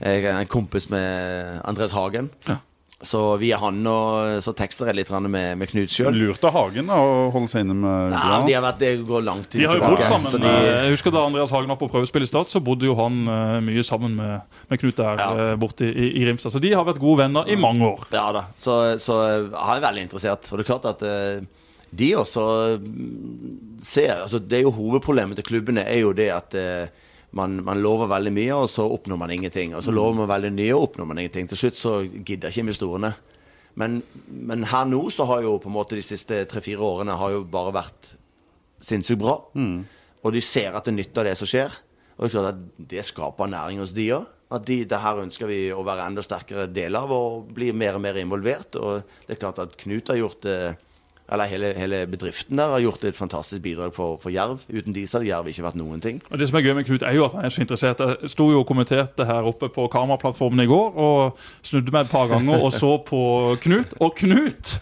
jeg er en kompis med Andres Hagen. Ja. Så via han og så tekster jeg litt med, med Knut sjøl. Lurt av Hagen da, å holde seg inne med Nei, de har vært, det går langt De har jo bodd sammen. så de, Jeg husker Da Andreas Hagen var på prøvespill i Start, så bodde jo han eh, mye sammen med, med Knut der Ja. eh, borte i, i Grimstad. Så de har vært gode venner i mange år. Ja da, så, så han er veldig interessert. Og det er klart at eh, de også mm, ser altså Det er jo hovedproblemet til klubbene er jo det at eh, man, man lover veldig mye, og så oppnår man ingenting. Og så lover man veldig mye, og oppnår man ingenting. Til slutt så gidder ikke investorene. Men, men her nå så har jo på en måte de siste tre-fire årene har jo bare vært sinnssykt bra. Og de ser at det nytter det som skjer. Og det er klart at det skaper næring hos de òg. At de, det her ønsker vi å være enda sterkere del av og bli mer og mer involvert. Og det er klart at Knut har gjort det eller hele, hele bedriften der har gjort et fantastisk bidrag for, for Jerv. Uten de så hadde Jerv ikke vært noen ting. Og Det som er gøy med Knut, er jo at han er så interessert. Jeg sto jo og kommenterte her oppe på kameraplattformen i går, og snudde meg et par ganger og så på Knut. Og Knut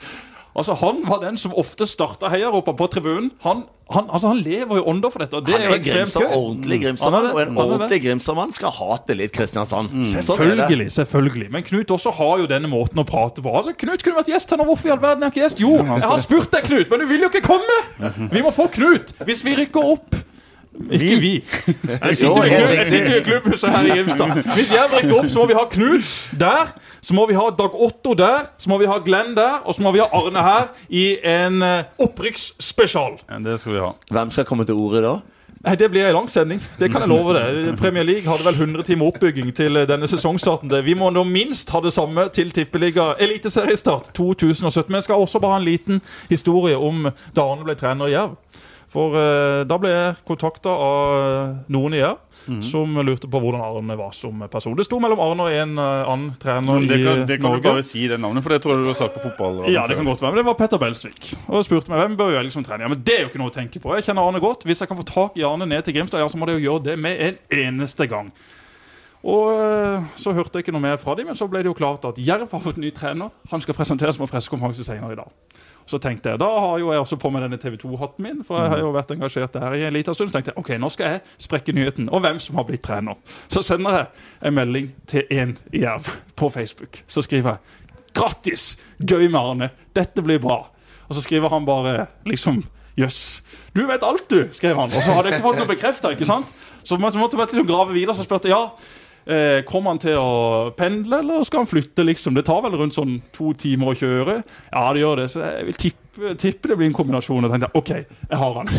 Altså Han var den som ofte starta heiaropa på tribunen. Han, han, altså, han lever jo ånder for dette, og det Han er er Grimstad, ordentlig Han Grimstadmann, og en ordentlig Grimstad-mann skal hate litt Kristiansand. Er. Selvfølgelig, selvfølgelig. Men Knut også har jo denne måten å prate på. Altså, Knut kunne vært gjest her nå. Hvorfor i all verden er ikke gjest? Jo, jeg har spurt deg, Knut, men du vil jo ikke komme! Vi må få Knut hvis vi rykker opp. Ikke vi. Jeg sitter jeg sitter jo i klubbhuset her i Grimstad. Hvis jeg rykker opp, så må vi ha Knut der. Så må vi ha Dag Otto der. Så må vi ha Glenn der. Og så må vi ha Arne her i en eh, opprykksspesial. Det skal vi ha. Hvem skal komme til orde da? Nei, Det blir en lang sending. Det kan jeg love deg. Premier League hadde vel 100 timer oppbygging til eh, denne sesongstarten. Vi må nå minst ha det samme til Tippeliga Eliteseriestart 2017. Men jeg skal også bare ha en liten historie om da Arne ble trener i Jerv. For eh, da ble jeg kontakta av eh, noen i Jerv som lurte på hvordan Arne var som person. Det sto mellom Arne og en eh, annen trener Men det i Norge. det kan du bare si det navnet, for det tror jeg du har sagt på fotball. Ja, det kan godt være, men det var Petter Belsvik. Og jeg spurte meg hvem bør jeg liksom trene. Ja, men Det er jo ikke noe å tenke på. Jeg kjenner Arne godt. Hvis jeg kan få tak i Arne ned til Grimstad, ja, så må det jo gjøre det med en eneste gang. Og eh, Så hørte jeg ikke noe mer fra dem, men så ble det jo klart at Jerv har fått ny trener. Han skal presenteres på pressekonferanse senere i dag. Så tenkte jeg, Da har jo jeg også på meg denne TV 2-hatten min, for jeg har jo vært engasjert der i en liten stund. Så tenkte jeg ok, nå skal jeg sprekke nyheten og hvem som har blitt trener. Så sender jeg en melding til én Jerv på Facebook. Så skriver jeg grattis, gøy med Arne, dette blir bra. Og så skriver han bare liksom Jøss. Du vet alt, du, skrev han. Og så hadde jeg ikke fått noe bekrefta. Så måtte jeg liksom grave videre. Så spurte ja, eh, kommer han til å pendle, eller skal han flytte? liksom? Det tar vel rundt sånn to timer å kjøre? Ja, det gjør det. Så jeg vil tippe, tippe det blir en kombinasjon. Og tenkte OK, jeg har han.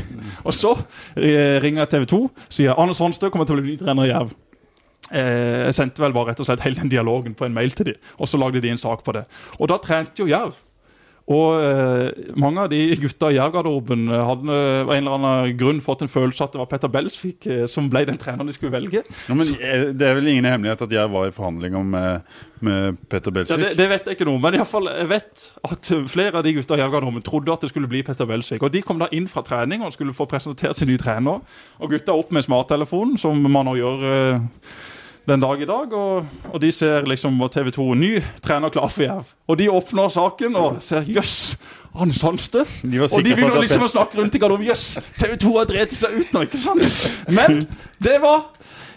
Og så eh, ringer jeg TV 2, sier Anders Hanstø kommer til å bli ny trener i Jerv. Eh, jeg sendte vel bare rett og slett hele den dialogen på en mail til dem, og så lagde de en sak på det. Og da trente jo Jerv. Og eh, mange av de gutta i jærgarderoben hadde av en eller annen grunn fått en følelse at det var Petter Belsvik eh, som ble den treneren de skulle velge. Ja, men eh, Det er vel ingen hemmelighet at jeg var i forhandlinger med, med Petter Ja, Belsvik? det, det vet jeg ikke noe, men i fall, jeg vet at flere av de gutta i jærgarderoben trodde at det skulle bli Petter Belsvik. Og de kom da inn fra trening og skulle få presentert sin nye trener. Og gutta opp med smarttelefonen, som man nå gjør eh, den dag i dag. Og, og de ser liksom på TV 2 ny trener klar for Jerv. Og de åpner saken og ser jøss, Han sanste. De Og de begynner liksom å snakke rundt i garderoben. Jøss, TV 2 har drept seg ut nå, ikke sant? Men det var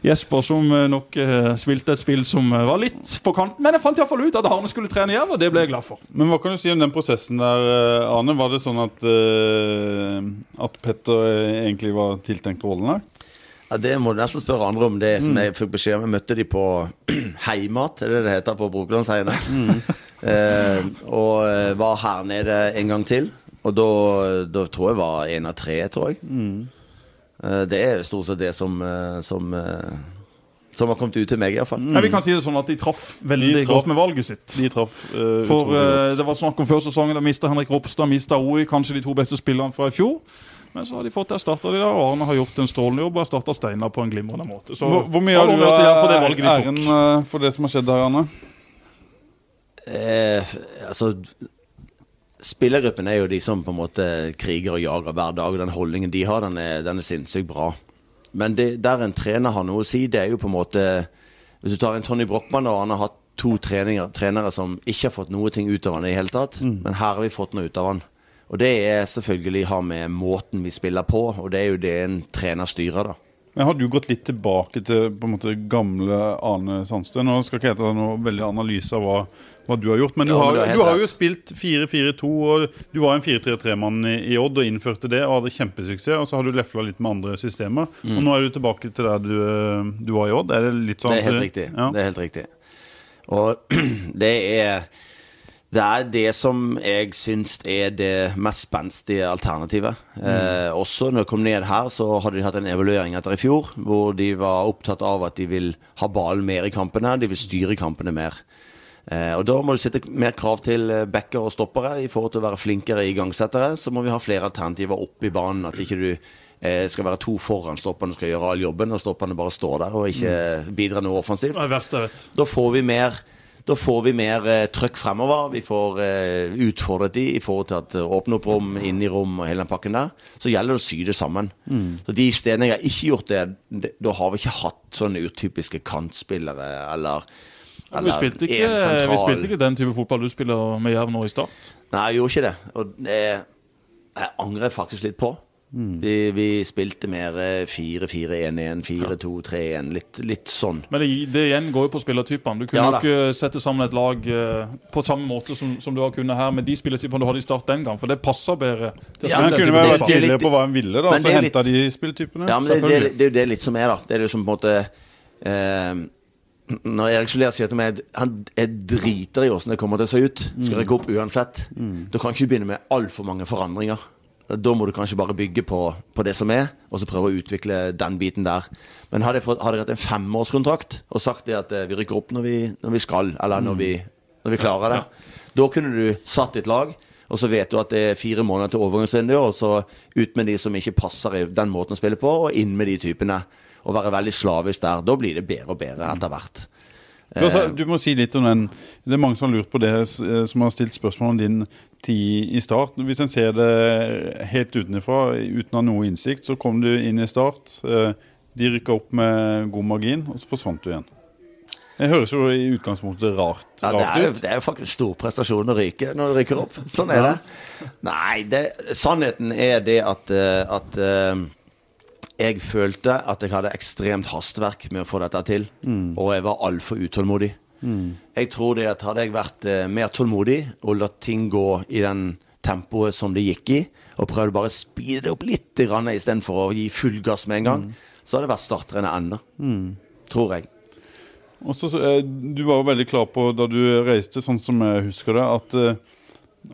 Jesper som eh, nok eh, spilte et spill som eh, var litt på kanten. Men jeg fant iallfall ut at Arne skulle trene Jerv, og det ble jeg glad for. Men hva kan du si om den prosessen der, eh, Arne? Var det sånn at, eh, at Petter egentlig var tiltenkt rollen her? Ja, Det må du nesten spørre andre om. Det som jeg fikk beskjed om Jeg møtte de på Heimat, er det det heter på Brokelandsheiene. eh, og eh, var her nede en gang til. Og da, da tror jeg var én av tre, tror jeg. Eh, det er stort sett det som, eh, som, eh, som har kommet ut til meg, iallfall. Ja, vi kan si det sånn at De traff veldig De traf, godt med valget sitt. De traff uh, For eh. Det var snakk om før sesongen. Da mista Henrik Ropstad, mista Oi, kanskje de to beste spillerne fra i fjor. Men så har de fått erstatta de der, og Arne har gjort en strålende jobb og erstatta Steinar på en glimrende måte. Så hvor, hvor mye har du for det valget de æren tok? Æren for det som har skjedd her, Arne? Eh, altså Spillergruppen er jo de som på en måte kriger og jager hver dag. og Den holdningen de har, den er, den er sinnssykt bra. Men det, der en trener har noe å si, det er jo på en måte Hvis du tar en Tony Brochmann, og han har hatt to treninger, trenere som ikke har fått noe ting ut av han i det hele tatt, men her har vi fått noe ut av han. Og det er selvfølgelig har med måten vi spiller på, og det er jo det en trener styrer, da. Men Har du gått litt tilbake til på en måte gamle Arne Sandstø? Nå skal ikke jeg ta noe veldig analyse av hva, hva du har gjort, men du, Ja, men har, du har jo spilt 4-4-2, og du var en 4-3-3-mann i, i Odd og innførte det og hadde kjempesuksess. Og så har du lefla litt med andre systemer, og nå er du tilbake til der du, eh, du var i Odd. Er det litt sånn Det er helt riktig. Ja. Det er helt riktig. Og det er det er det som jeg syns er det mest spenstige alternativet. Eh, også når jeg kom ned her, så hadde de hatt en evaluering etter i fjor, hvor de var opptatt av at de vil ha ballen mer i kampene, de vil styre kampene mer. Eh, og Da må du sette mer krav til eh, backer og stoppere i forhold til å være flinkere igangsettere. Så må vi ha flere alternativer opp i banen, at ikke du eh, skal være to foran stopperne skal gjøre all jobben, og stopperne bare står der og ikke bidrar noe offensivt. Da får vi mer da får vi mer eh, trøkk fremover. Vi får eh, utfordret de i forhold til at eh, åpne opp rom, inn i rom og hele den pakken der. Så gjelder det å sy det sammen. Så de stedene jeg har ikke gjort det, det, da har vi ikke hatt sånne utypiske kantspillere eller Vi spilte, ikke, vi spilte ikke den type fotball du spiller med Jerv nå i start. Nei, jeg gjorde ikke det. Og det jeg angrer faktisk litt på. Mm. Vi, vi spilte mer eh, 4-4-1-1, 4-2-3-1, litt, litt sånn. Men det, det igjen går jo på spillertypene. Du kunne Ja jo ikke sette sammen et lag uh, på samme måte som, som du har kunnet her, med de spillertypene du hadde i start den gang. For det passer bedre til Ja, Men kunne vært litt- på hva en ville, da. Så henta de spilletypene. Ja, men det, det, det er jo det litt som er, da. Det er jo som på en måte uh, Når Erik Soler sier til meg han er driter i åssen det kommer til å se ut, skal rykke opp uansett, da kan ikke du begynne med altfor mange forandringer. Da må du kanskje bare bygge på, på det som er, og så prøve å utvikle den biten der. Men hadde jeg, fått, hadde jeg hatt en femårskontrakt og sagt det at eh, vi rykker opp når vi, når vi skal, eller når vi, når vi klarer det, da kunne du satt ditt lag. Og så vet du at det er fire måneder til overgangsvinduet, og så ut med de som ikke passer i den måten å spille på, og inn med de typene. Og være veldig slavisk der. Da blir det bedre og bedre etter hvert. Du, altså, du må si litt om den Det er mange som har lurt på det, eh, som har stilt spørsmål om din tid i Start. Hvis en ser det helt utenfra, uten å ha noe innsikt, så kom du inn i Start. eh, De rykka opp med god margin, og så forsvant du igjen. Det høres jo i utgangspunktet rart, Ja, det, er ut. det er jo faktisk stor prestasjon å ryke når du rykker opp. Sånn er det. Nei, det, sannheten er det at, eh, at eh, jeg følte at jeg hadde ekstremt hastverk med å få dette til. Og jeg var altfor utålmodig. Jeg tror det at hadde jeg vært eh, mer tålmodig og latt ting gå i den tempoet som det gikk i, og prøvd bare å speede det opp litt istedenfor å gi full gass med en gang, så hadde det vært startere enn ennå. Tror jeg. Også, eh, Du var jo veldig klar på da du reiste, sånn som jeg husker det, at, eh,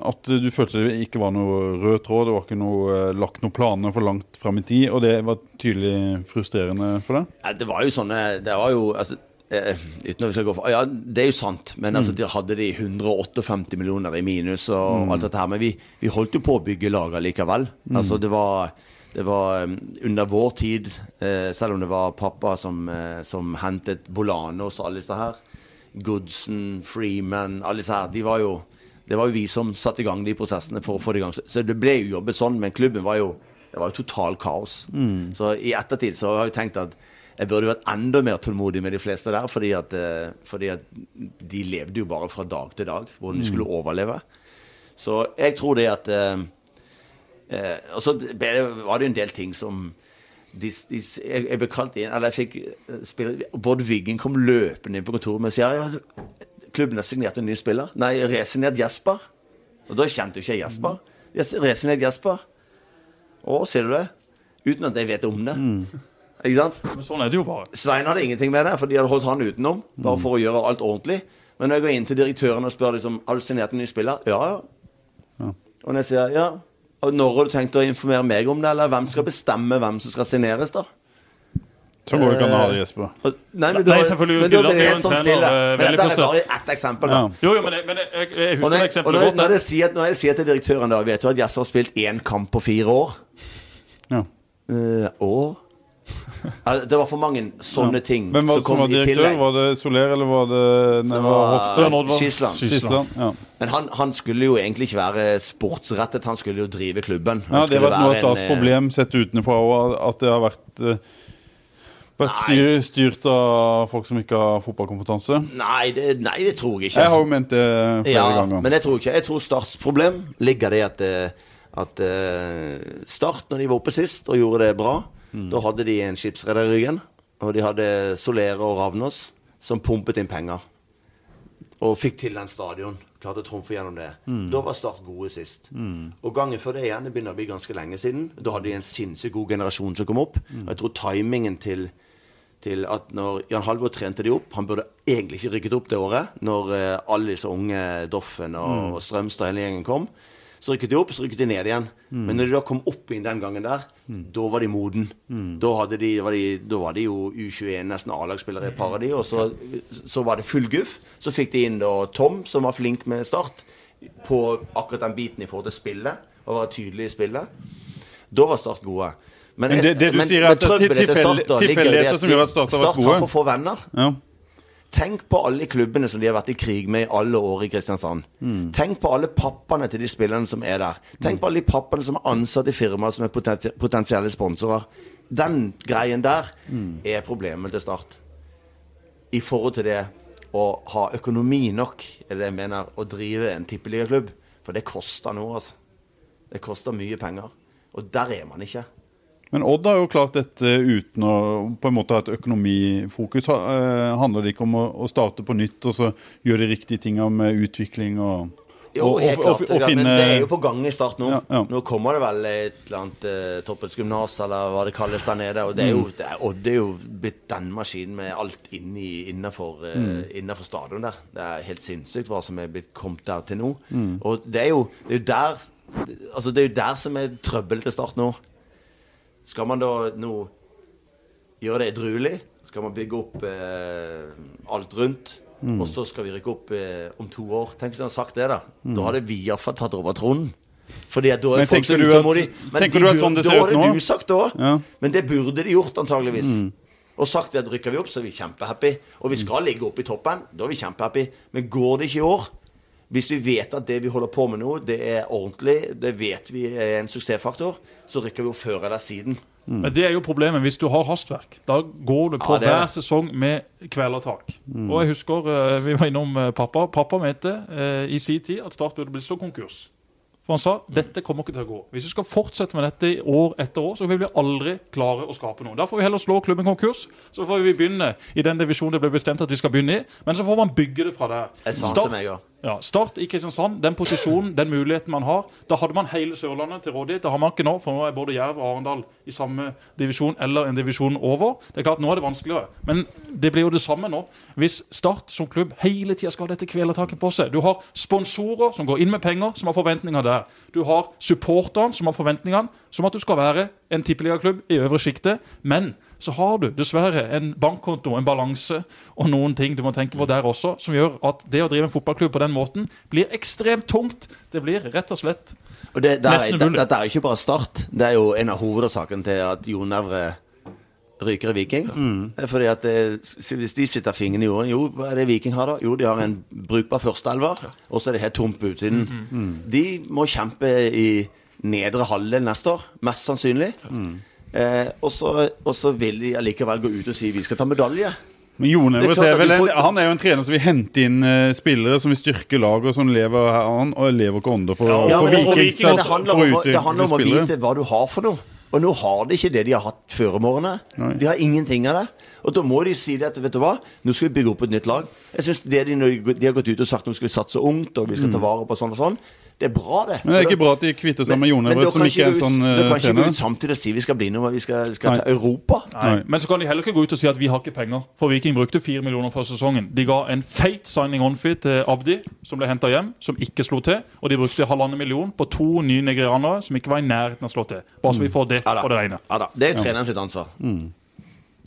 at du følte det ikke var noe rød tråd, det var ikke noe, eh, lagt noen planer for langt fram i tid, og det var tydelig frustrerende for deg? Ja, det var jo sånne Det var jo altså, eh, Uten at vi skal gå for Ja, det er jo sant, men altså, de hadde de 158 millioner i minus og alt dette her. Men vi, vi holdt jo på å bygge lager likevel. Altså, det var det var um, under vår tid, eh, selv om det var pappa som, eh, som hentet Bolano og alle disse her, Goodson, Freeman, alle disse her, de var jo det var jo vi som satte i gang de prosessene for å få det i gang. Så- det ble jo jobbet sånn, men klubben var jo det var jo total kaos. Så i ettertid så har jeg tenkt at jeg burde vært enda mer tålmodig med de fleste der, fordi at, eh, fordi at de levde jo bare fra dag til dag, hvordan de skulle overleve. Så jeg tror det at eh, eh, Og så var det jo en del ting som de, de, jeg, ble kalt inn Eller jeg fikk eh, spille Bård Wiggen kom løpende inn på kontoret og sier ja, klubben har signert en ny spiller. Nei, resignert Jesper. Og da kjente jo ikke jeg Jesper. Resignert Jesper. Å, ser du det? Uten at jeg vet om det. Ikke sant? Men sånn er det jo bare. Svein hadde ingenting med det, for de hadde holdt han utenom. Bare for å gjøre alt ordentlig. Men når jeg går inn til direktøren og spør liksom, har du signert en ny spiller, ja, ja. Og når jeg sier ja, og når har du tenkt å informere meg om det, eller hvem skal bestemme hvem som skal signeres, da? Så går det ikke an å ha det, Jesper. Nei, men Nei, selvfølgelig Da blir det helt sånn stille. eh, Men dette er bare ett eksempel, da. Ja. Jo, jo, men jeg, men jeg, jeg, jeg Og husker når, det eksempelet godt. når, jeg sier, når jeg sier til direktøren da Vet du at Jesse har spilt én kamp på fire år? Ja. Uh? Ja, det var for mange sånne ting Hvem var som det som kom var i direktør? tillegg. Var det Soler, eller var det, Det var Hofstø? Skisland. Skisland, ja. Men han, han skulle jo egentlig ikke være sportsrettet, han skulle jo drive klubben. Han ja, det har vært noe av eh, problem sett utenfra òg, at det har vært, eh, vært styr, styrt av folk som ikke har fotballkompetanse. Nei det, nei, det tror jeg ikke. Jeg har jo ment det flere ja, ganger. Men jeg tror ikke Jeg tror Starts problem ligger i at, eh, at eh, Start, når de var oppe sist og gjorde det bra, Mm. da hadde de en skipsreder i ryggen. Og de hadde Solere og Ravnås som pumpet inn penger. Og fikk til den stadion. Klarte å trumfe gjennom det. Mm. Da var Start gode sist. Og gangen før det igjen, det begynner å bli ganske lenge siden, da hadde de en sinnssykt god generasjon som kom opp. Mm. Og jeg tror timingen til til at når Jan Halvor trente de opp Han burde egentlig ikke rykket opp det året, når uh, alle disse unge Doffen og, og Strømstad hele gjengen kom. Så rykket de opp, så rykket de ned igjen. Men når de da kom opp inn den gangen der, da var de moden. Da, hadde de, var de, da var de jo U21, nesten A-lagsspillere i par av de, og så, så var det full guff. Så fikk de inn da Tom, som var flink med start, på akkurat den biten i forhold til spillet, og var tydelig i spillet. Da var Start gode. Men det- det du sier er at Start da tilfeldigheter som gjør at Start har vært Start gode. har for få venner. Ja. Tenk på alle klubbene som de har vært i krig med i alle år i Kristiansand. Mm. Tenk på alle pappaene til de spillerne som er der. Tenk på alle de pappaene som er ansatt i firmaer som er potensi- potensielle sponsorer. Den greien der Mm. er problemet til Start. I forhold til det å ha økonomi nok, er det jeg mener, å drive en tippeligaklubb. For det koster noe, altså. Det koster mye penger. Og der er man ikke. Men Odd har jo klart dette uten å på en måte ha et økonomifokus. Eh, handler det ikke om å, starte på nytt og så gjøre de riktige tingene med utvikling og, Jo, helt og, klart. og, og finne det er jo på gang i start nå. Ja, ja. Nå kommer det vel et eller annet eh, toppidrettsgymnas, eller hva det kalles der nede. Og det er jo, Mm. det er, Odd er jo blitt den maskinen med alt inni, innenfor, eh, Mm. innenfor stadion der. Det er helt sinnssykt hva som er blitt kommet der til nå. Mm. Og det er jo det er jo der Altså det er jo der som er trøbbel til start nå. Skal man da nå gjøre det edruelig? Skal man bygge opp eh, alt rundt? Mm. Og så skal vi rykke opp eh, om to år. Tenk hvis han hadde sagt det, da. Da hadde vi iallfall tatt over tronen. Fordi at da er Men folk så du utålmodige. Men tenker de du at burde- sånn det da ser ut hadde du sagt da. Ja. Mm. Men det burde de gjort, antageligvis. Og sagt at rykker vi opp, så er vi kjempehappy. Og vi skal ligge oppe i toppen. Da er vi kjempehappy. Men går det ikke i år, hvis vi vet at det vi holder på med nå, det er ordentlig, det vet vi er en suksessfaktor, så rykker vi jo før eller siden. Men det er jo problemet hvis du har hastverk. Da går du på Ja, det er hver sesong med kvelertak. Og jeg husker eh, vi var innom eh, pappa. Pappa mente eh, i sin tid at Start burde bli slått konkurs. For han sa dette kommer ikke til å gå. Hvis vi skal fortsette med dette i år etter år, så vil vi aldri klare å skape noe. Da får vi heller slå klubben konkurs. Så får vi begynne i den divisjonen det ble bestemt at vi skal begynne i. Men så får man bygge det fra der. Start- meg, ja. Ja, Start i Kristiansand, den posisjonen, den muligheten man har. Da hadde man hele Sørlandet til rådighet. Det har man ikke nå, for nå er både Jerv og Arendal i samme divisjon eller en divisjon over. Det er klart, Nå er det vanskeligere, men det blir jo det samme nå. Hvis Start som klubb hele tida skal ha dette kvelertaket på seg. Du har sponsorer som går inn med penger, som har forventninger der. Du har supporterne som har forventningene, som at du skal være en tippeligaklubb i øvre sjiktet. Men så har du dessverre en bankkonto, en balanse og noen ting du må tenke på der også, som gjør at det å drive en fotballklubb på den måten blir ekstremt tungt. Det blir rett og slett Og det, der, Nesten er, umulig. dette er jo ikke bare Start. Det er jo en av hovedårsakene til at Jon Nævre ryker i Viking. Det er fordi at det, Hvis de sitter fingrene i jorden Jo, hva er det Viking har, da? Jo, de har en brukbar førsteelver, og så er det helt tomt på utsiden. De må kjempe i nedre halvdel neste år, mest sannsynlig. Eh, og så vil de allikevel gå ut og si vi skal ta medalje. Men Jon er er en, får- han er jo en trener som vil hente inn uh, spillere som vil styrke laget, og som lever her, han, og lever ikke ånde for, Ja, for men det- Vikings det handler om, å det handler om å vite hva du har for noe. Og nå har de ikke det de har hatt før om årene. Nei. De har ingenting av det. Og da må de si det at vet du hva, nå skal vi bygge opp et nytt lag. Jeg synes det de, de har gått ut og sagt nå skal vi satse ungt, og vi skal ta vare på sånn og sånn, det er bra, det. Mm. Men det er ikke bra at de kvitter seg med Jon men Everett, som ikke er en sånn Da eh, kan ikke gå ut samtidig og si vi skal bli noe, vi skal, skal ta Europa. Nei. Men så kan de heller ikke gå ut og si at vi har ikke penger. For Viking brukte fire millioner for sesongen. De ga en feit signing on-fit til Abdi, som ble henta hjem, som ikke slo til. Og de brukte halvannen million på to nye nigerianere som ikke var i nærheten av å slå til. Bare så vi får det Ja på det rene. Ja da. Det er treneren sitt ansvar.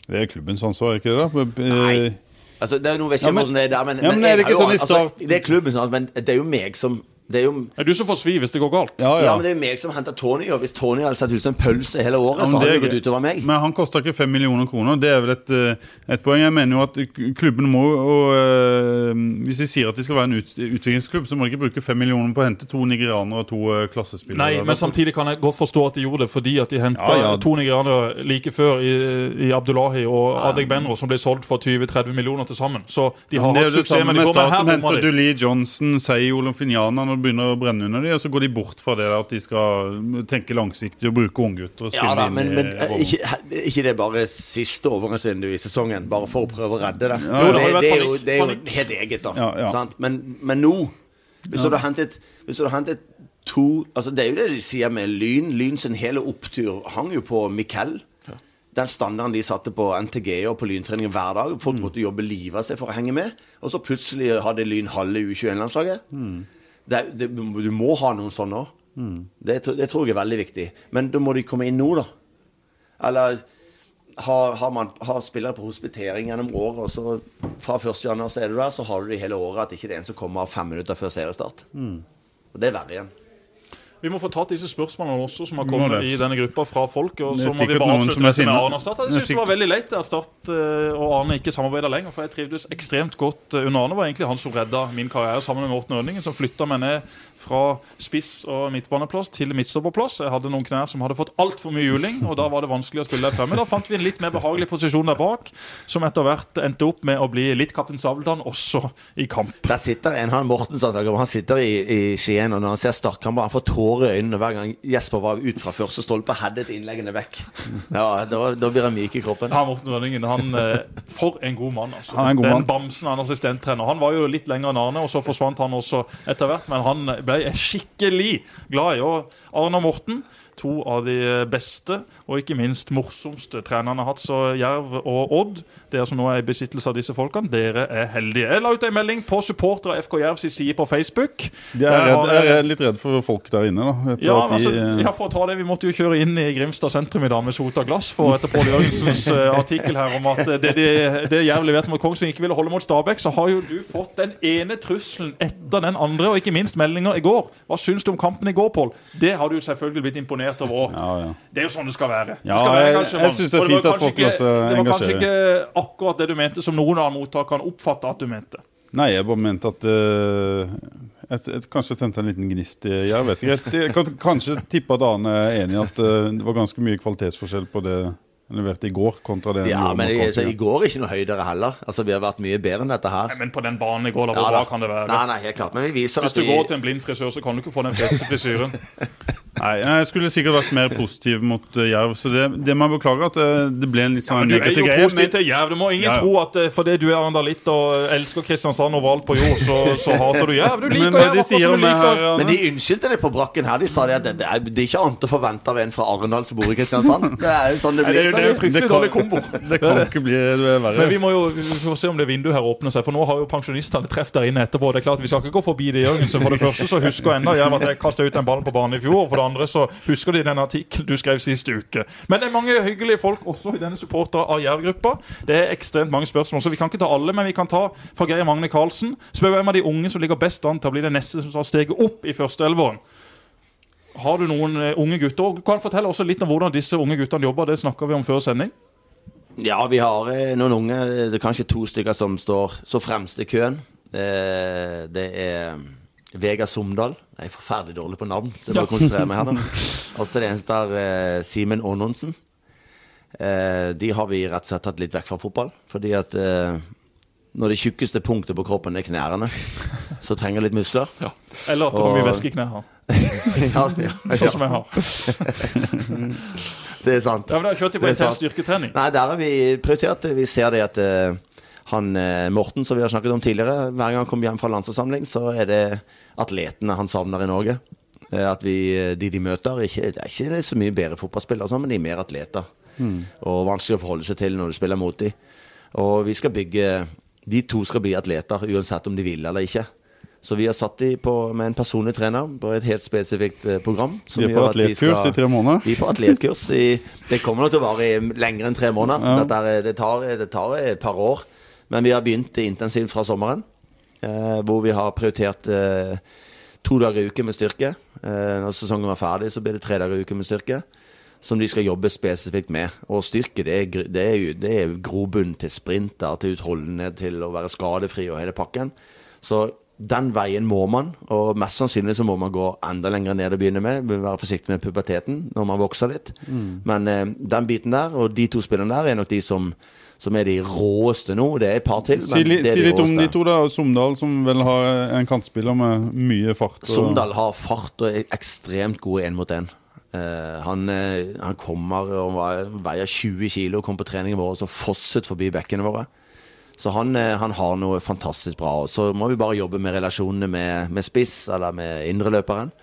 Det er klubbens ansvar, ikke det? da? Eh, Nei. Altså, det er noe, vet ikke Ja, men- hvordan det er der, men, Ja, men er det ikke sånn i altså, Det er klubben ansvar, men det er jo meg som det er jo, Det er du som får svi hvis det går galt. Ja, ja. ja. men det er jo meg som henter Tony, og hvis Tony hadde sett ut som en pølse hele året, Ja, så hadde det gått utover meg. Men han koster ikke fem millioner kroner. Det er vel et, eh, et poeng. Jeg mener jo at klubben må og, øh, Hvis de sier at de skal være en ut, utviklingsklubb, så må de ikke bruke fem millioner på å hente to nigerianere og to øh, klassespillere. Nei, men samtidig kan jeg godt forstå at de gjorde det fordi at de henta Ja, ja. to nigerianere like før i, i Abdullahi og Adeg Benro, som ble solgt for 20-30 millioner til sammen. Så de har det er det samme med Start som henter de. Dulie Johnson, Sei Olofiniana når det begynner å brenne under dem, og så går de bort fra det at de skal tenke langsiktig og bruke unggutter og spille Ja da, inn men, men eh, rollen. ikke, ikke det bare siste overgangsvindu i sesongen, bare for å prøve å redde det. Jo, det har det, det, er jo, det er jo helt eget, da. Ja, ja. Sant? Men, men nå Hvis du hadde hentet Hvis du hadde hentet to altså Det er jo det de sier med Lyn. Lyn sin hele opptur hang jo på Miquel. Den standarden de satte på NTG og på lyntreningen hver dag. Mm. Folk måtte jobbe livet av seg for å henge med. Og så plutselig hadde Lyn halve U21-landslaget. Mm. Det, det, du må ha noen sånne òg. Mm. Det, det tror jeg er veldig viktig. Men da må de komme inn nå, da. Eller har, har man har spillere på hospitering gjennom året, og så fra 1.1. så er du der, så har du det hele året at ikke det er en som kommer fem minutter før seriestart. Og det er verre igjen. Vi må få tatt disse spørsmålene også som har kommet i denne gruppa fra folk. Og så må vi bare avslutte med. Arne og Start. Jeg Det synes det var veldig leit at Start eh, og Arne ikke samarbeider lenger. For jeg trivdes ekstremt godt eh, under Arne. var egentlig han som redda min karriere sammen med Morten Ørningen, Som flytta meg ned fra spiss- og midtbaneplass til midtstopperplass. Jeg hadde noen knær som hadde fått altfor mye juling, og da var det vanskelig å spille der fremme. Da fant vi en litt mer behagelig posisjon der bak, som etter hvert endte opp med å bli litt Kaptein Sabeltann også i kamp. Der sitter en, han Morten som han sitter i, i Skien, og når han ser startkamper, han får tårer i øynene hver gang Jesper var ut fra første stolpe og headet innleggene vekk. Ja, da, da blir han myk i kroppen. Ja, Morten Rønningen, han, eh, For en god mann. altså. Han er en god Den mann. bamsen han er assistenttrener. Han var jo litt lenger enn Arne, og så forsvant han også etter hvert. Men han ble jeg skikkelig glad i. Og Arne og Morten, to av de beste og ikke minst morsomste trenerne har hatt. Så Jerv og Odd, dere som nå er i besittelse av disse folkene, dere er heldige. Jeg la ut en melding på supporter av FK Jerv sin side på Facebook. Jeg er, redd, jeg er litt redd for folk der inne. da ja, de, altså, eh, ja, for å ta det, Vi måtte jo kjøre inn i Grimstad sentrum i dag med sota glass. For etter Pål Jørgensens eh, artikkel her om at eh, det, de, det Jerv leverte mot Kongsvinger, ikke ville holde mot Stabæk, så har jo du fått den ene trusselen etter den andre, og ikke minst meldinger i går. Hva syns du om kampen i går, Pål? Det har du selvfølgelig blitt imponert over òg. ja, ja. Det er jo sånn det skal være. Ja, det skal være jeg- jeg syns det er fint var at folk lar seg Det var kanskje ikke akkurat det du mente som noen av mottakerne oppfatta at du mente. Nei, jeg bare mente at uh, et, et, kanskje tente en liten gnist i Jeg vet ikke. Jeg, jeg kan kanskje tippe at Arne er enig i at uh, det var ganske mye kvalitetsforskjell på det han leverte i går, kontra det Ja, men i, så, i går ikke noe høydere heller. Altså, Vi har vært mye bedre enn dette her. Nei, men på den banen i går, da, hvor Ja, bra kan det være? Nei, nei, helt klart. Men vi viser Hvis at du de... går til en blind frisør, så kan du ikke få den feteste frisyren. Nei, jeg skulle sikkert vært mer positiv mot uh, Jerv, så det, det må jeg beklage at eh, det ble en litt sånn Men du er jo greie. positiv men- til Jerv. Du må ingen Ja, ja. tro at eh, fordi du er andalitt og elsker Kristiansand overalt på jord, så, så hater du Jerv. Du liker Men Jerv de akkurat som du liker her Men de unnskyldte det på brakken her. De sa det at det, det, er, det er ikke annet å forvente av en fra Arendal som bor i Kristiansand. Det er jo sånn det blir. jo det er fryktelig kan- dårlig kombo. Det kan ikke bli verre. Men vi må jo vi får se om det vinduet her åpner seg, for nå har jo pensjonistene treff der inne etterpå. Det er klart Vi skal ikke gå forbi det, Jørgen. Så for det første så husker ennå Jerv at jeg kasta ut den ballen på banen i fjor. For det andre så husker de den artikkelen du skrev sist uke. Men det er mange hyggelige folk også i denne supporter av Jerv-gruppa. Det er ekstremt mange spørsmål, så vi kan ikke ta alle, men vi kan ta fra Geir Magne Karlsen. Spør hvem av de unge som ligger best an til å bli det neste som tar steget opp i førsteelveren. Har du noen eh, unge gutter? Du kan fortelle også litt om hvordan disse unge guttene jobber. Det snakka vi om før sending. Ja, vi har eh, noen unge. Det er kanskje to stykker som står så fremst i køen. Eh, Det er Vegard Somdal. Jeg er forferdelig dårlig på navn, så jeg må Ja. konsentrere meg her nå. Og så er det en som heter eh, Simen Aanonsen. Eh, De har vi rett og slett tatt litt vekk fra fotball. Fordi at eh, når det tjukkeste punktet på kroppen er knærne, så trenger litt muskler. Ja. Eller at det var mye væske i knærne. ja, ja, Sånn som jeg har. det er sant. Ja, men da kjørte jeg på intens styrketrening. Nei, der har vi prioritert. Vi ser det at eh, han eh, Morten, som vi har snakket om tidligere, hver gang han kommer hjem fra landsforsamling, så er det atletene han savner i Norge. Eh, at vi, de de møter, ikke, det er ikke så mye bedre fotballspillere, sånn, men de er mer atleter. Og vanskelig å forholde seg til når du spiller mot dem. Og vi skal bygge De to skal bli atleter, uansett om de vil eller ikke. Så vi har satt dem på, med en personlig trener på et helt spesifikt eh, program. som De er på atletkurs i tre måneder. vi er på atletkurs. I, det kommer nok til å vare lenger enn tre måneder. Ja. Er, det, tar, det tar et par år. Men vi har begynt intensivt fra sommeren. Eh, hvor vi har prioritert eh, to dager i uken med styrke. Eh, når sesongen var ferdig, så blir det tre dager i uken med styrke. Som de skal jobbe spesifikt med. Og styrke det er, det er, det er grobunn til sprinter, til utholdenhet, til å være skadefri og hele pakken. Så den veien må man, og mest sannsynlig så må man gå enda lenger ned å begynne med. Må Være forsiktig med puberteten når man vokser litt. Men eh, den biten der, og de to spillerne der, er nok de som, som er de råeste nå. Det er et par til. Si, li, si de litt om de to, da. Somdal, som vel har en kantspiller med mye fart. og- Somdal har fart og er ekstremt god én mot én. han, uh, han kommer og veier 20 kilo, kom på treningen vår og så fosset forbi bekkene våre. Så han, eh, han har noe fantastisk bra. Og så må vi bare jobbe med relasjonene med, med spiss eller med indreløperen.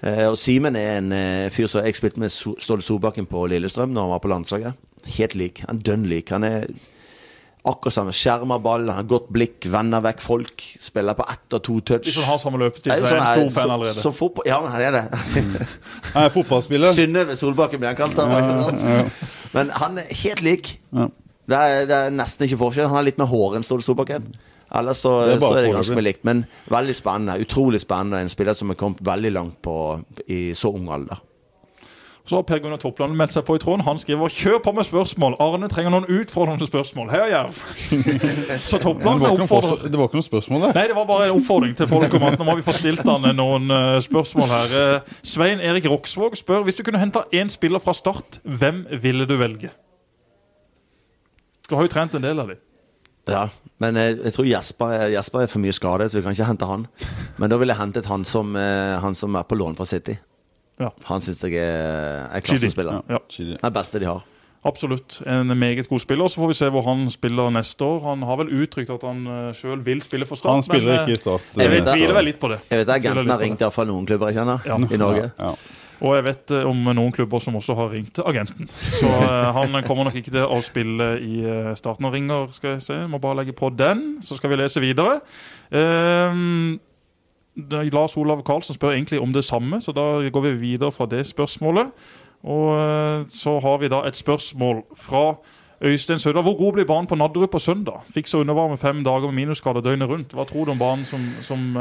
Eh, og Simen er en eh, fyr som jeg spilte med so Ståle Solbakken på Lillestrøm når han var på landslaget. Helt lik. Han er dønn lik. Han er akkurat samme. Skjermer ball, han har godt blikk, vender vekk folk. Spiller på ett og to touch. Hvis han har samme løpestil, så er sånn en stor fan allerede. Så fotball, ja, han er det. Han er fotballspiller. Synnøve Solbakken blir han kalt. Han? Men han er helt lik. Ja. Det er, det er nesten ikke forskjell. Han har litt mer hår enn Ståle Solbakken. Ellers så, Det er så er det ganske mye likt. Men veldig spennende. Utrolig spennende. En spiller som er kommet veldig langt på i så ung alder. Så har Per Gunnar Toppland meldt seg på i tråden. Han skriver 'Kjør på med spørsmål'. Arne trenger noen utfordrende spørsmål. Heia Jerv! Så Det Toppland noe oppfordrer det var ikke noe spørsmål det? Nei, det var bare en oppfordring til folk om at nå må vi få stilt han noen eh, spørsmål her. Eh, Svein Erik Roksvåg spør hvis du kunne henta én spiller fra start, hvem ville du velge? Du har jo trent en del av dem. Ja, men jeg, jeg tror Jesper, er- Jesper er for mye skadet, så vi kan ikke hente han. Men da ville jeg hentet han som, eh, han som er på lån fra City. Ja. Han syns jeg er, er klassespiller. Ja. ja. Den beste de har. Absolutt. En meget god spiller. Så får vi se hvor han spiller neste år. Han har vel uttrykt at han uh, sjøl vil spille for Start. Han spiller men, eh, ikke i start. Jeg Jeg vet det. tviler vel litt på det. Jeg vet Agenten har ringt iallfall noen klubber jeg kjenner Ja. i Norge. Ja. Og jeg vet eh, om noen klubber som også har ringt agenten. Så eh, han kommer nok ikke til å spille i eh, starten. Og ringer, skal jeg se. Må bare legge på den, så skal vi lese videre. Ehm, Lars Olav Karlsen spør egentlig om det samme, så da går vi videre fra det spørsmålet. Og så har vi da et spørsmål fra Øystein Sødal. Hvor god blir banen på Nadderud på søndag? Fikk så undervarme fem dager med minusgrader døgnet rundt. Hva tror du om banen som, som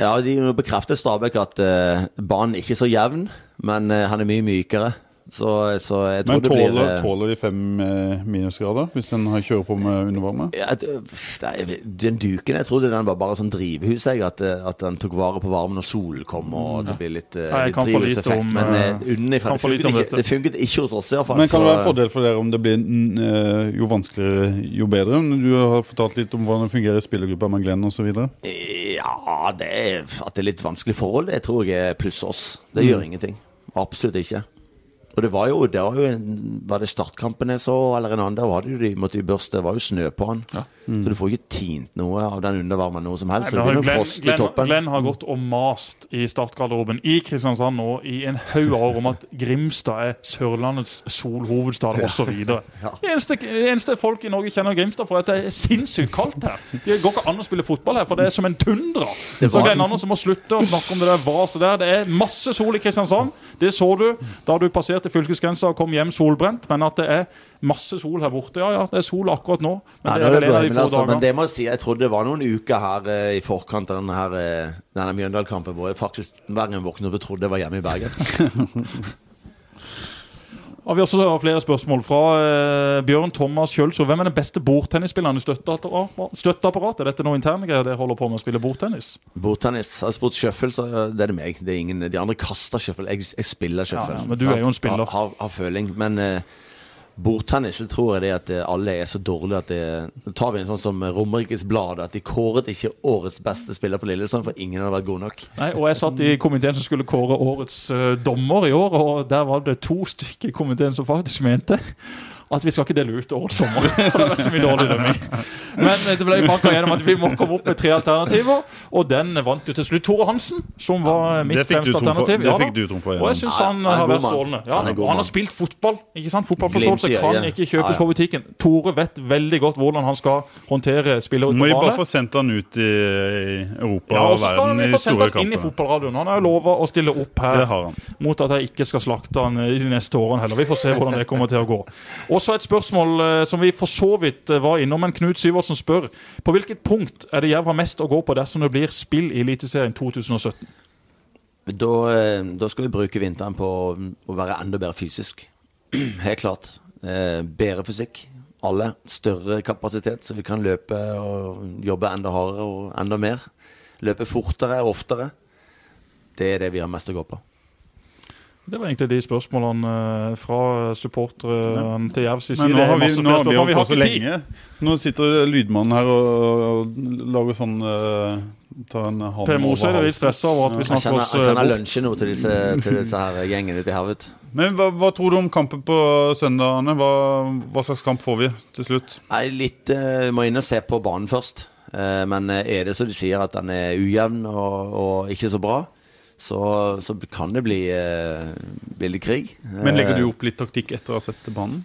Ja, de bekrefter Stabæk at uh, banen ikke er så jevn, men uh, han er mye mykere. Så, så jeg tror Men det blir tåler, eh, de fem eh, minusgrader hvis den har kjører på med undervarme? ja, Den duken, jeg trodde den var bare sånn drivhus. Jeg, at, eh, at den tok vare på varmen når solen kom. Og det blir litt, ja, litt drivhuseffekt. om, Men unnifra det, funket ikke- det funket ikke hos oss, iallfall. Men kan det være en fordel for dere om det blir mm, jo vanskeligere, jo bedre? Du har fortalt litt om hvordan det fungerer i spillergruppa med Glenn osv. Ja, det er, at det er litt vanskelig forhold, det tror jeg er pluss oss. Det Mm. gjør ingenting. Absolutt ikke. Og det var jo, det var jo en, Var det startkampen jeg så, eller en annen? Der var det jo de måtte jo børste. Det var jo snø på han. Så du får ikke tint noe av den undervarmen noe som helst. Så det Nei, noe Glenn, Glenn, toppen. Glenn har gått og mast i startgarderoben i Kristiansand nå i en haug av år om at Grimstad er Sørlandets solhovedstad osv. Eneste, eneste folk i Norge kjenner Grimstad for at det er sinnssykt kaldt her. Det går ikke an å spille fotball her, for det er som en tundra. Det Så Glenn Andersen må slutte å snakke om det der vaset der. Det er masse sol i Kristiansand. Det så du da du passerte fylkesgrensa og kom hjem solbrent. Men at det er masse sol her borte, ja ja, det er sol akkurat nå. Men Ja, det det er er vel en av de men, få altså, men det må jeg si, jeg trodde det var noen uker her eh, i forkant av denne, her, eh, denne Mjøndalen-kampen hvor jeg faktisk hver gang jeg våknet opp og trodde jeg var hjemme i Bergen. Har vi også flere spørsmål fra eh, Bjørn Thomas Kjølsrud. Hvem er den beste bordtennisspilleren i støtteapparatet? støtteapparatet? Er dette noe interne greier dere holder på med å spille bordtennis? Bordtennis. Har jeg spurt shuffle, så det er det meg. Det er ingen, de andre kaster shuffle. Jeg, jeg spiller shuffle. Ja, ja, men du er jo en spiller. Har, har, har føling. Men eh, bordtennis så tror jeg det at eh, alle er så dårlige at det Nå tar vi en sånn som Romerikes Blad, at de kåret ikke årets beste spiller på Lillestrøm, for ingen hadde vært god nok. Nei, og jeg satt i komiteen som skulle kåre årets eh, dommer i år, og der var det to stykker i komiteen som faktisk mente at vi skal ikke dele ut årets dommer. Det vært så mye dårlig dømming. Men eh, det ble banka gjennom at vi må komme opp med tre alternativer, og den vant jo til slutt Tore Hansen, som var mitt fremste alternativ. det fikk du for, ja. Og jeg syns Ja, han han er har vært strålende. Ja, Han og han har spilt fotball. ikke sant? Fotballforståelse kan ikke kjøpes på butikken. Tore vet veldig godt hvordan han skal håndtere spillere Må vi bare få sendt han ut i, i Europa Ja, og og så skal verden vi i få sendt store han inn i kamper. fotballradioen. Han har jo lova å stille opp her mot at jeg ikke skal slakte han i de neste årene heller. Vi får se hvordan det kommer til å gå. Og så et spørsmål eh, som vi for så vidt eh, var innom, men Knut Syvertsen spør på hvilket punkt er det Jerv har mest å gå på dersom det blir spill i Eliteserien 2017? Da, eh, da skal vi bruke vinteren på å, være enda bedre fysisk. Helt klart. Bedre fysikk. Alle. Større kapasitet, så vi kan løpe og jobbe enda hardere og enda mer. Løpe fortere og oftere. Det er det vi har mest å gå på. Det var egentlig de spørsmålene eh, fra supporterne til Jerv sin side. Nå har vi, nå har vi vi har lenge. Nå sitter lydmannen her og, og lager sånn uh, Tar en halv Per Mose er litt stressa over at vi snakker kjenner, oss jeg eh, kjenner bort. lunsjen nå til disse, til disse her gjengene ute i Hervet. Men hva, hva tror du om kampen på søndagene? Hva, hva slags kamp får vi til slutt? Nei, litt uh, må inn og se på banen først. Uh, men eh, er det så de sier at den er ujevn og, og ikke så bra, så, så kan det bli, eh, bli litt krig. Men legger Eh, du opp litt taktikk etter å ha sett banen?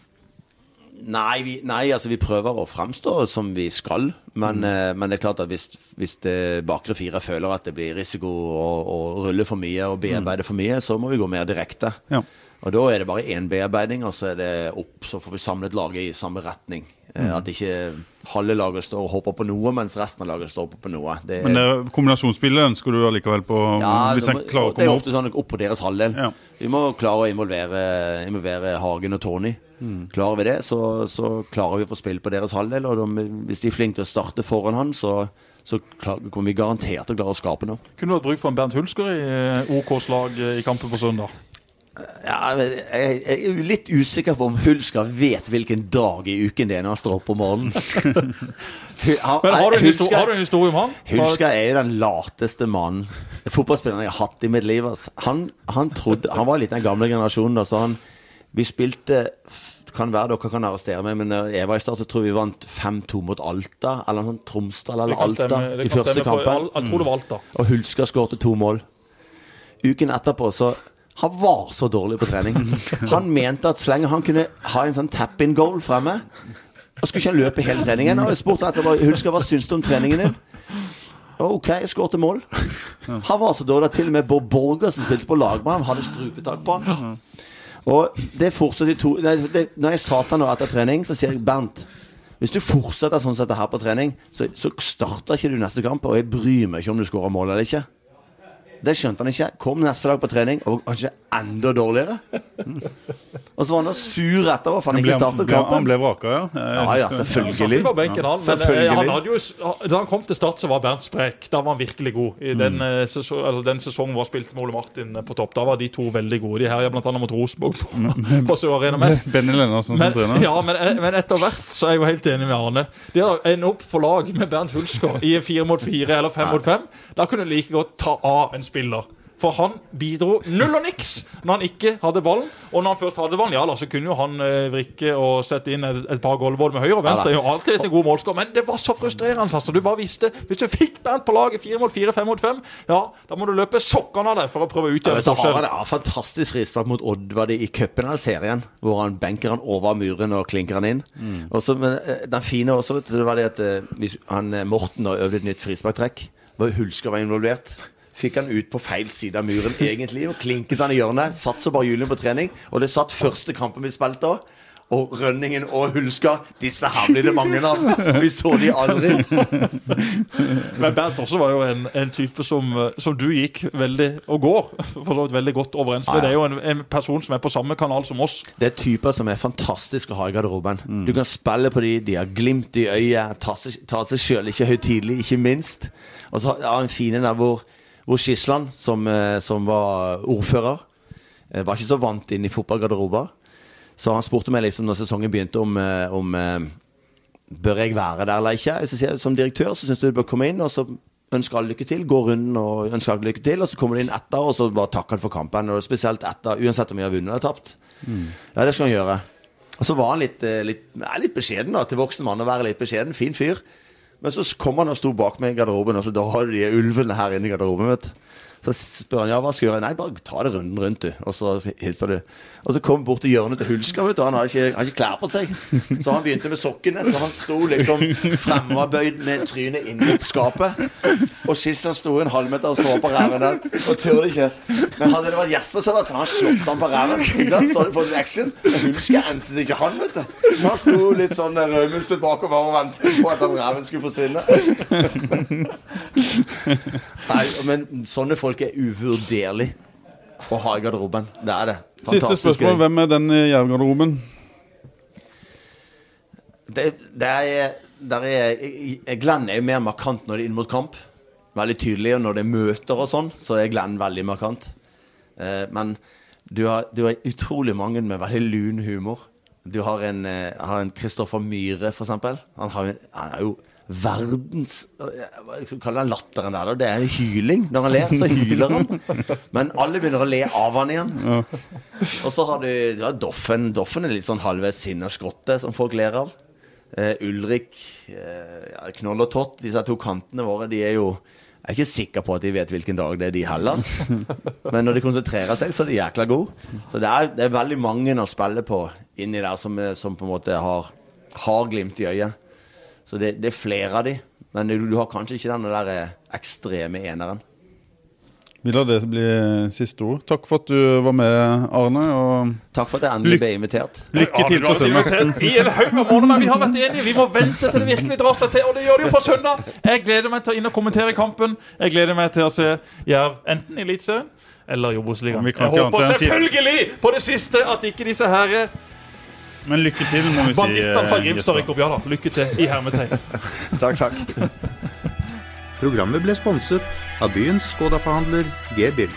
Nei, vi, nei, altså vi prøver å fremstå som vi skal. Men, eh, men det er klart at hvis, hvis det bakre fire føler at det blir risiko å, å rulle for mye og bearbeide for mye, så må vi gå mer direkte. Ja. Og da er det bare én bearbeiding, og så er det opp. Så får vi samlet laget i samme retning. Eh, At ikke halve laget står og hopper på noe, mens resten av laget står på noe. Det, Men det, kombinasjonsspillet ønsker du allikevel på ja, hvis det, en klarer å det er ofte sånn opp på deres halvdel. Ja. Vi må klare å involvere, involvere Hagen og Tony. Mm. Klarer vi det, så, så klarer vi å få spill på deres halvdel. Og de, hvis de er flinke til å starte foran han, så, så klar, kommer vi garantert til å klare å skape noe. Kunne du hatt bruk for en Bernt Hulsker i eh, OKs lag eh, i kampen på søndag? Ja, jeg, er litt usikker på om Hulsker vet hvilken dag i uken det er når han står opp om morgenen. Han- Men har du Hulsker- har du en historie om han? Hulsker er jo den lateste mannen Fotballspilleren jeg har hatt i mitt liv. Han, han, trodde, han var litt den gamle generasjonen da, Så han Vi spilte Kan være dere kan arrestere meg Men jeg var i start så tror vi vant 5-2 mot Alta Eller noe sånt Tromsdal eller Alta stemme, I første kampen Jeg tror det var Alta. Og Hulsker skårte to mål Uken etterpå så Han var så dårlig på trening Han mente at så lenge han kunne Ha en sånn tap-in goal fremme og skulle ikke han løpe hele treningen Og jeg spurte etterpå Hulsker, hva syns du om treningen din? Ok, jeg skåret mål. Han var så dårlig at til og med Bob Borger, som spilte på lag med ham, hadde strupetak på han. Og det fortsatte to nei, det, Når jeg sa til han etter trening, så sier jeg Bernt hvis du fortsetter sånn som dette her på trening, så, så starter ikke du neste kamp. Og jeg bryr meg ikke om du skårer mål eller ikke. Det skjønte han ikke. Kom neste dag på trening og var ikke enda dårligere. Og så var han da sur etterpå for han ble, ikke startet kampen. han ble vraka, ja. Ja, ja, selvfølgelig. Satt benken, han, eh, Selvfølgelig. han hadde jo, da han kom til Start, så var Bernt sprek. Da var han virkelig god. I den, eh, sesong, eller den sesongen hvor han spilte med Ole Martin eh, på topp, da var de to veldig gode. De herja bl.a. mot Rosenborg på, på Sør Arena. Men, Benny Lennartsen som trener. ja, men, men etter hvert så er jeg jo helt enig med Arne. Det å ende opp på lag med Bernt Hulsker i en fire mot fire eller fem mot fem, da kunne du like godt ta av en spiller. For han bidro null og niks når han ikke hadde ballen. Og når han først hadde ballen, ja da, så kunne jo han eh, vrikke og sette inn et, et par både med høyre og venstre. Ja jo alltid en god målskår, men det var så frustrerende. Altså. Du bare visste Hvis du fikk Bernt på laget fire mot fire, fem mot fem, ja, da må du løpe sokkene av deg for å prøve å utgjøre ja, forskjellen. ja, fantastisk frispark mot Odd var det i cupen av serien, hvor han benker han over muren og klinker han inn. Og så, men eh, Den fine også, det var det at eh, hvis han, eh, Morten har øvd et nytt frisparktrekk. Hulsker var involvert. Fikk han ut på feil side av muren egentlig og klinket han i hjørnet. Satt så bare Julian på trening, og det satt første kampen vi spilte òg. Og Rønningen og Hulsker, disse her blir det mange av. Vi så de aldri. Men Bernt også var jo en, en type som, som du gikk veldig, og går, for så vidt veldig godt overens med. Ah, ja. Det er jo en, en person som er på samme kanal som oss. Det er typer som er fantastiske å ha i garderoben. Du kan spille på de, de har glimt i øyet, tar seg, sjøl ikke høytidelig, ikke minst. Og så har han fine der hvor Skisland, som, eh, som var ordfører, eh, var ikke så vant inn i fotballgarderober. Så han spurte meg liksom når sesongen begynte om, eh, om Bør jeg være der eller ikke? Så sier jeg, Som direktør så syns du du bør komme inn, og så ønsker alle lykke til. Gå runden og ønsker alle lykke til, og så kommer du inn etter, og så bare takker han for kampen. Og spesielt etter, uansett om vi har vunnet eller tapt. Ja, det skal han gjøre. Og så var han litt, litt, litt beskjeden, da. Til voksen mann å være litt beskjeden. Fin fyr. Men så kom han og sto bak meg i garderoben, og så da har du de ulvene her inne i garderoben. vet du. Så spør han ja, hva skal jeg gjøre. Nei, bare ta det runden rundt, du. Og så hilser du. Og så kom bort til hjørnet til Hulsker, vet du. Han hadde ikke, ikke klær på seg. Så han begynte med sokkene. Så han sto liksom fremoverbøyd med trynet inn mot skapet. Og Skisland sto en halvmeter og så på ræven der og turde ikke. Men hadde det vært Jesper, så hadde han slått han på ræven. Så hadde du fått action. Men Hulsker enset ikke han, vet du. Så han sto litt sånn rødmusset bakover og ventet på at den ræven skulle forsvinne. Nei, men sånne folk er uvurderlig å ha i garderoben. Det er det. Siste spørsmål. Hvem er den i jervgarderoben? Det, det er, der er Glenn er jo mer markant når det er inn mot kamp. Veldig tydelig. Og når det er møter og sånn, så er Glenn veldig markant. Eh, men du har, du har utrolig mange med veldig lun humor. Du har en, eh, har en Kristoffer Myhre, for eksempel. Han, har, han er jo verdens eh, Hva kalle den latteren der? Det er hyling. Når han ler, så hyler han. Men alle begynner å le av han igjen. Og så har du, har Doffen. Doffen er litt sånn halvveis sinne skrotte, som folk ler av. Uh, Ulrik, uh, ja, Knoll og Tott, disse to kantene våre, de er jo Jeg er ikke sikker på at de vet hvilken dag det er, de heller. Men når de konsentrerer seg, så er de jækla gode. Så det er, det er veldig mange å spille på inni der som, er- som på en måte har, har glimt i øyet. Så det, det er flere av de. Men du, du har kanskje ikke den der eh, ekstreme eneren. Vi lar det bli siste ord. Takk for at du var med, Arne. Og Takk for at jeg endelig ble invitert. lykke til på søndag. I en haug av måneder, men vi har vært enige. Vi må vente til det virkelig drar seg til, og det gjør det jo på søndag. Jeg gleder meg til å inn og kommentere kampen. Jeg gleder meg til å se Jerv enten i Eliteserien eller i Obos-ligaen. Jeg håper selvfølgelig på det siste at ikke disse her Men lykke til, må vi si. bandittene fra eh, Grimstad rykker opp. Ja da, lykke til i hermetegn. Takk, takk. Programmet ble sponset av byens Skoda-forhandler G-Bill.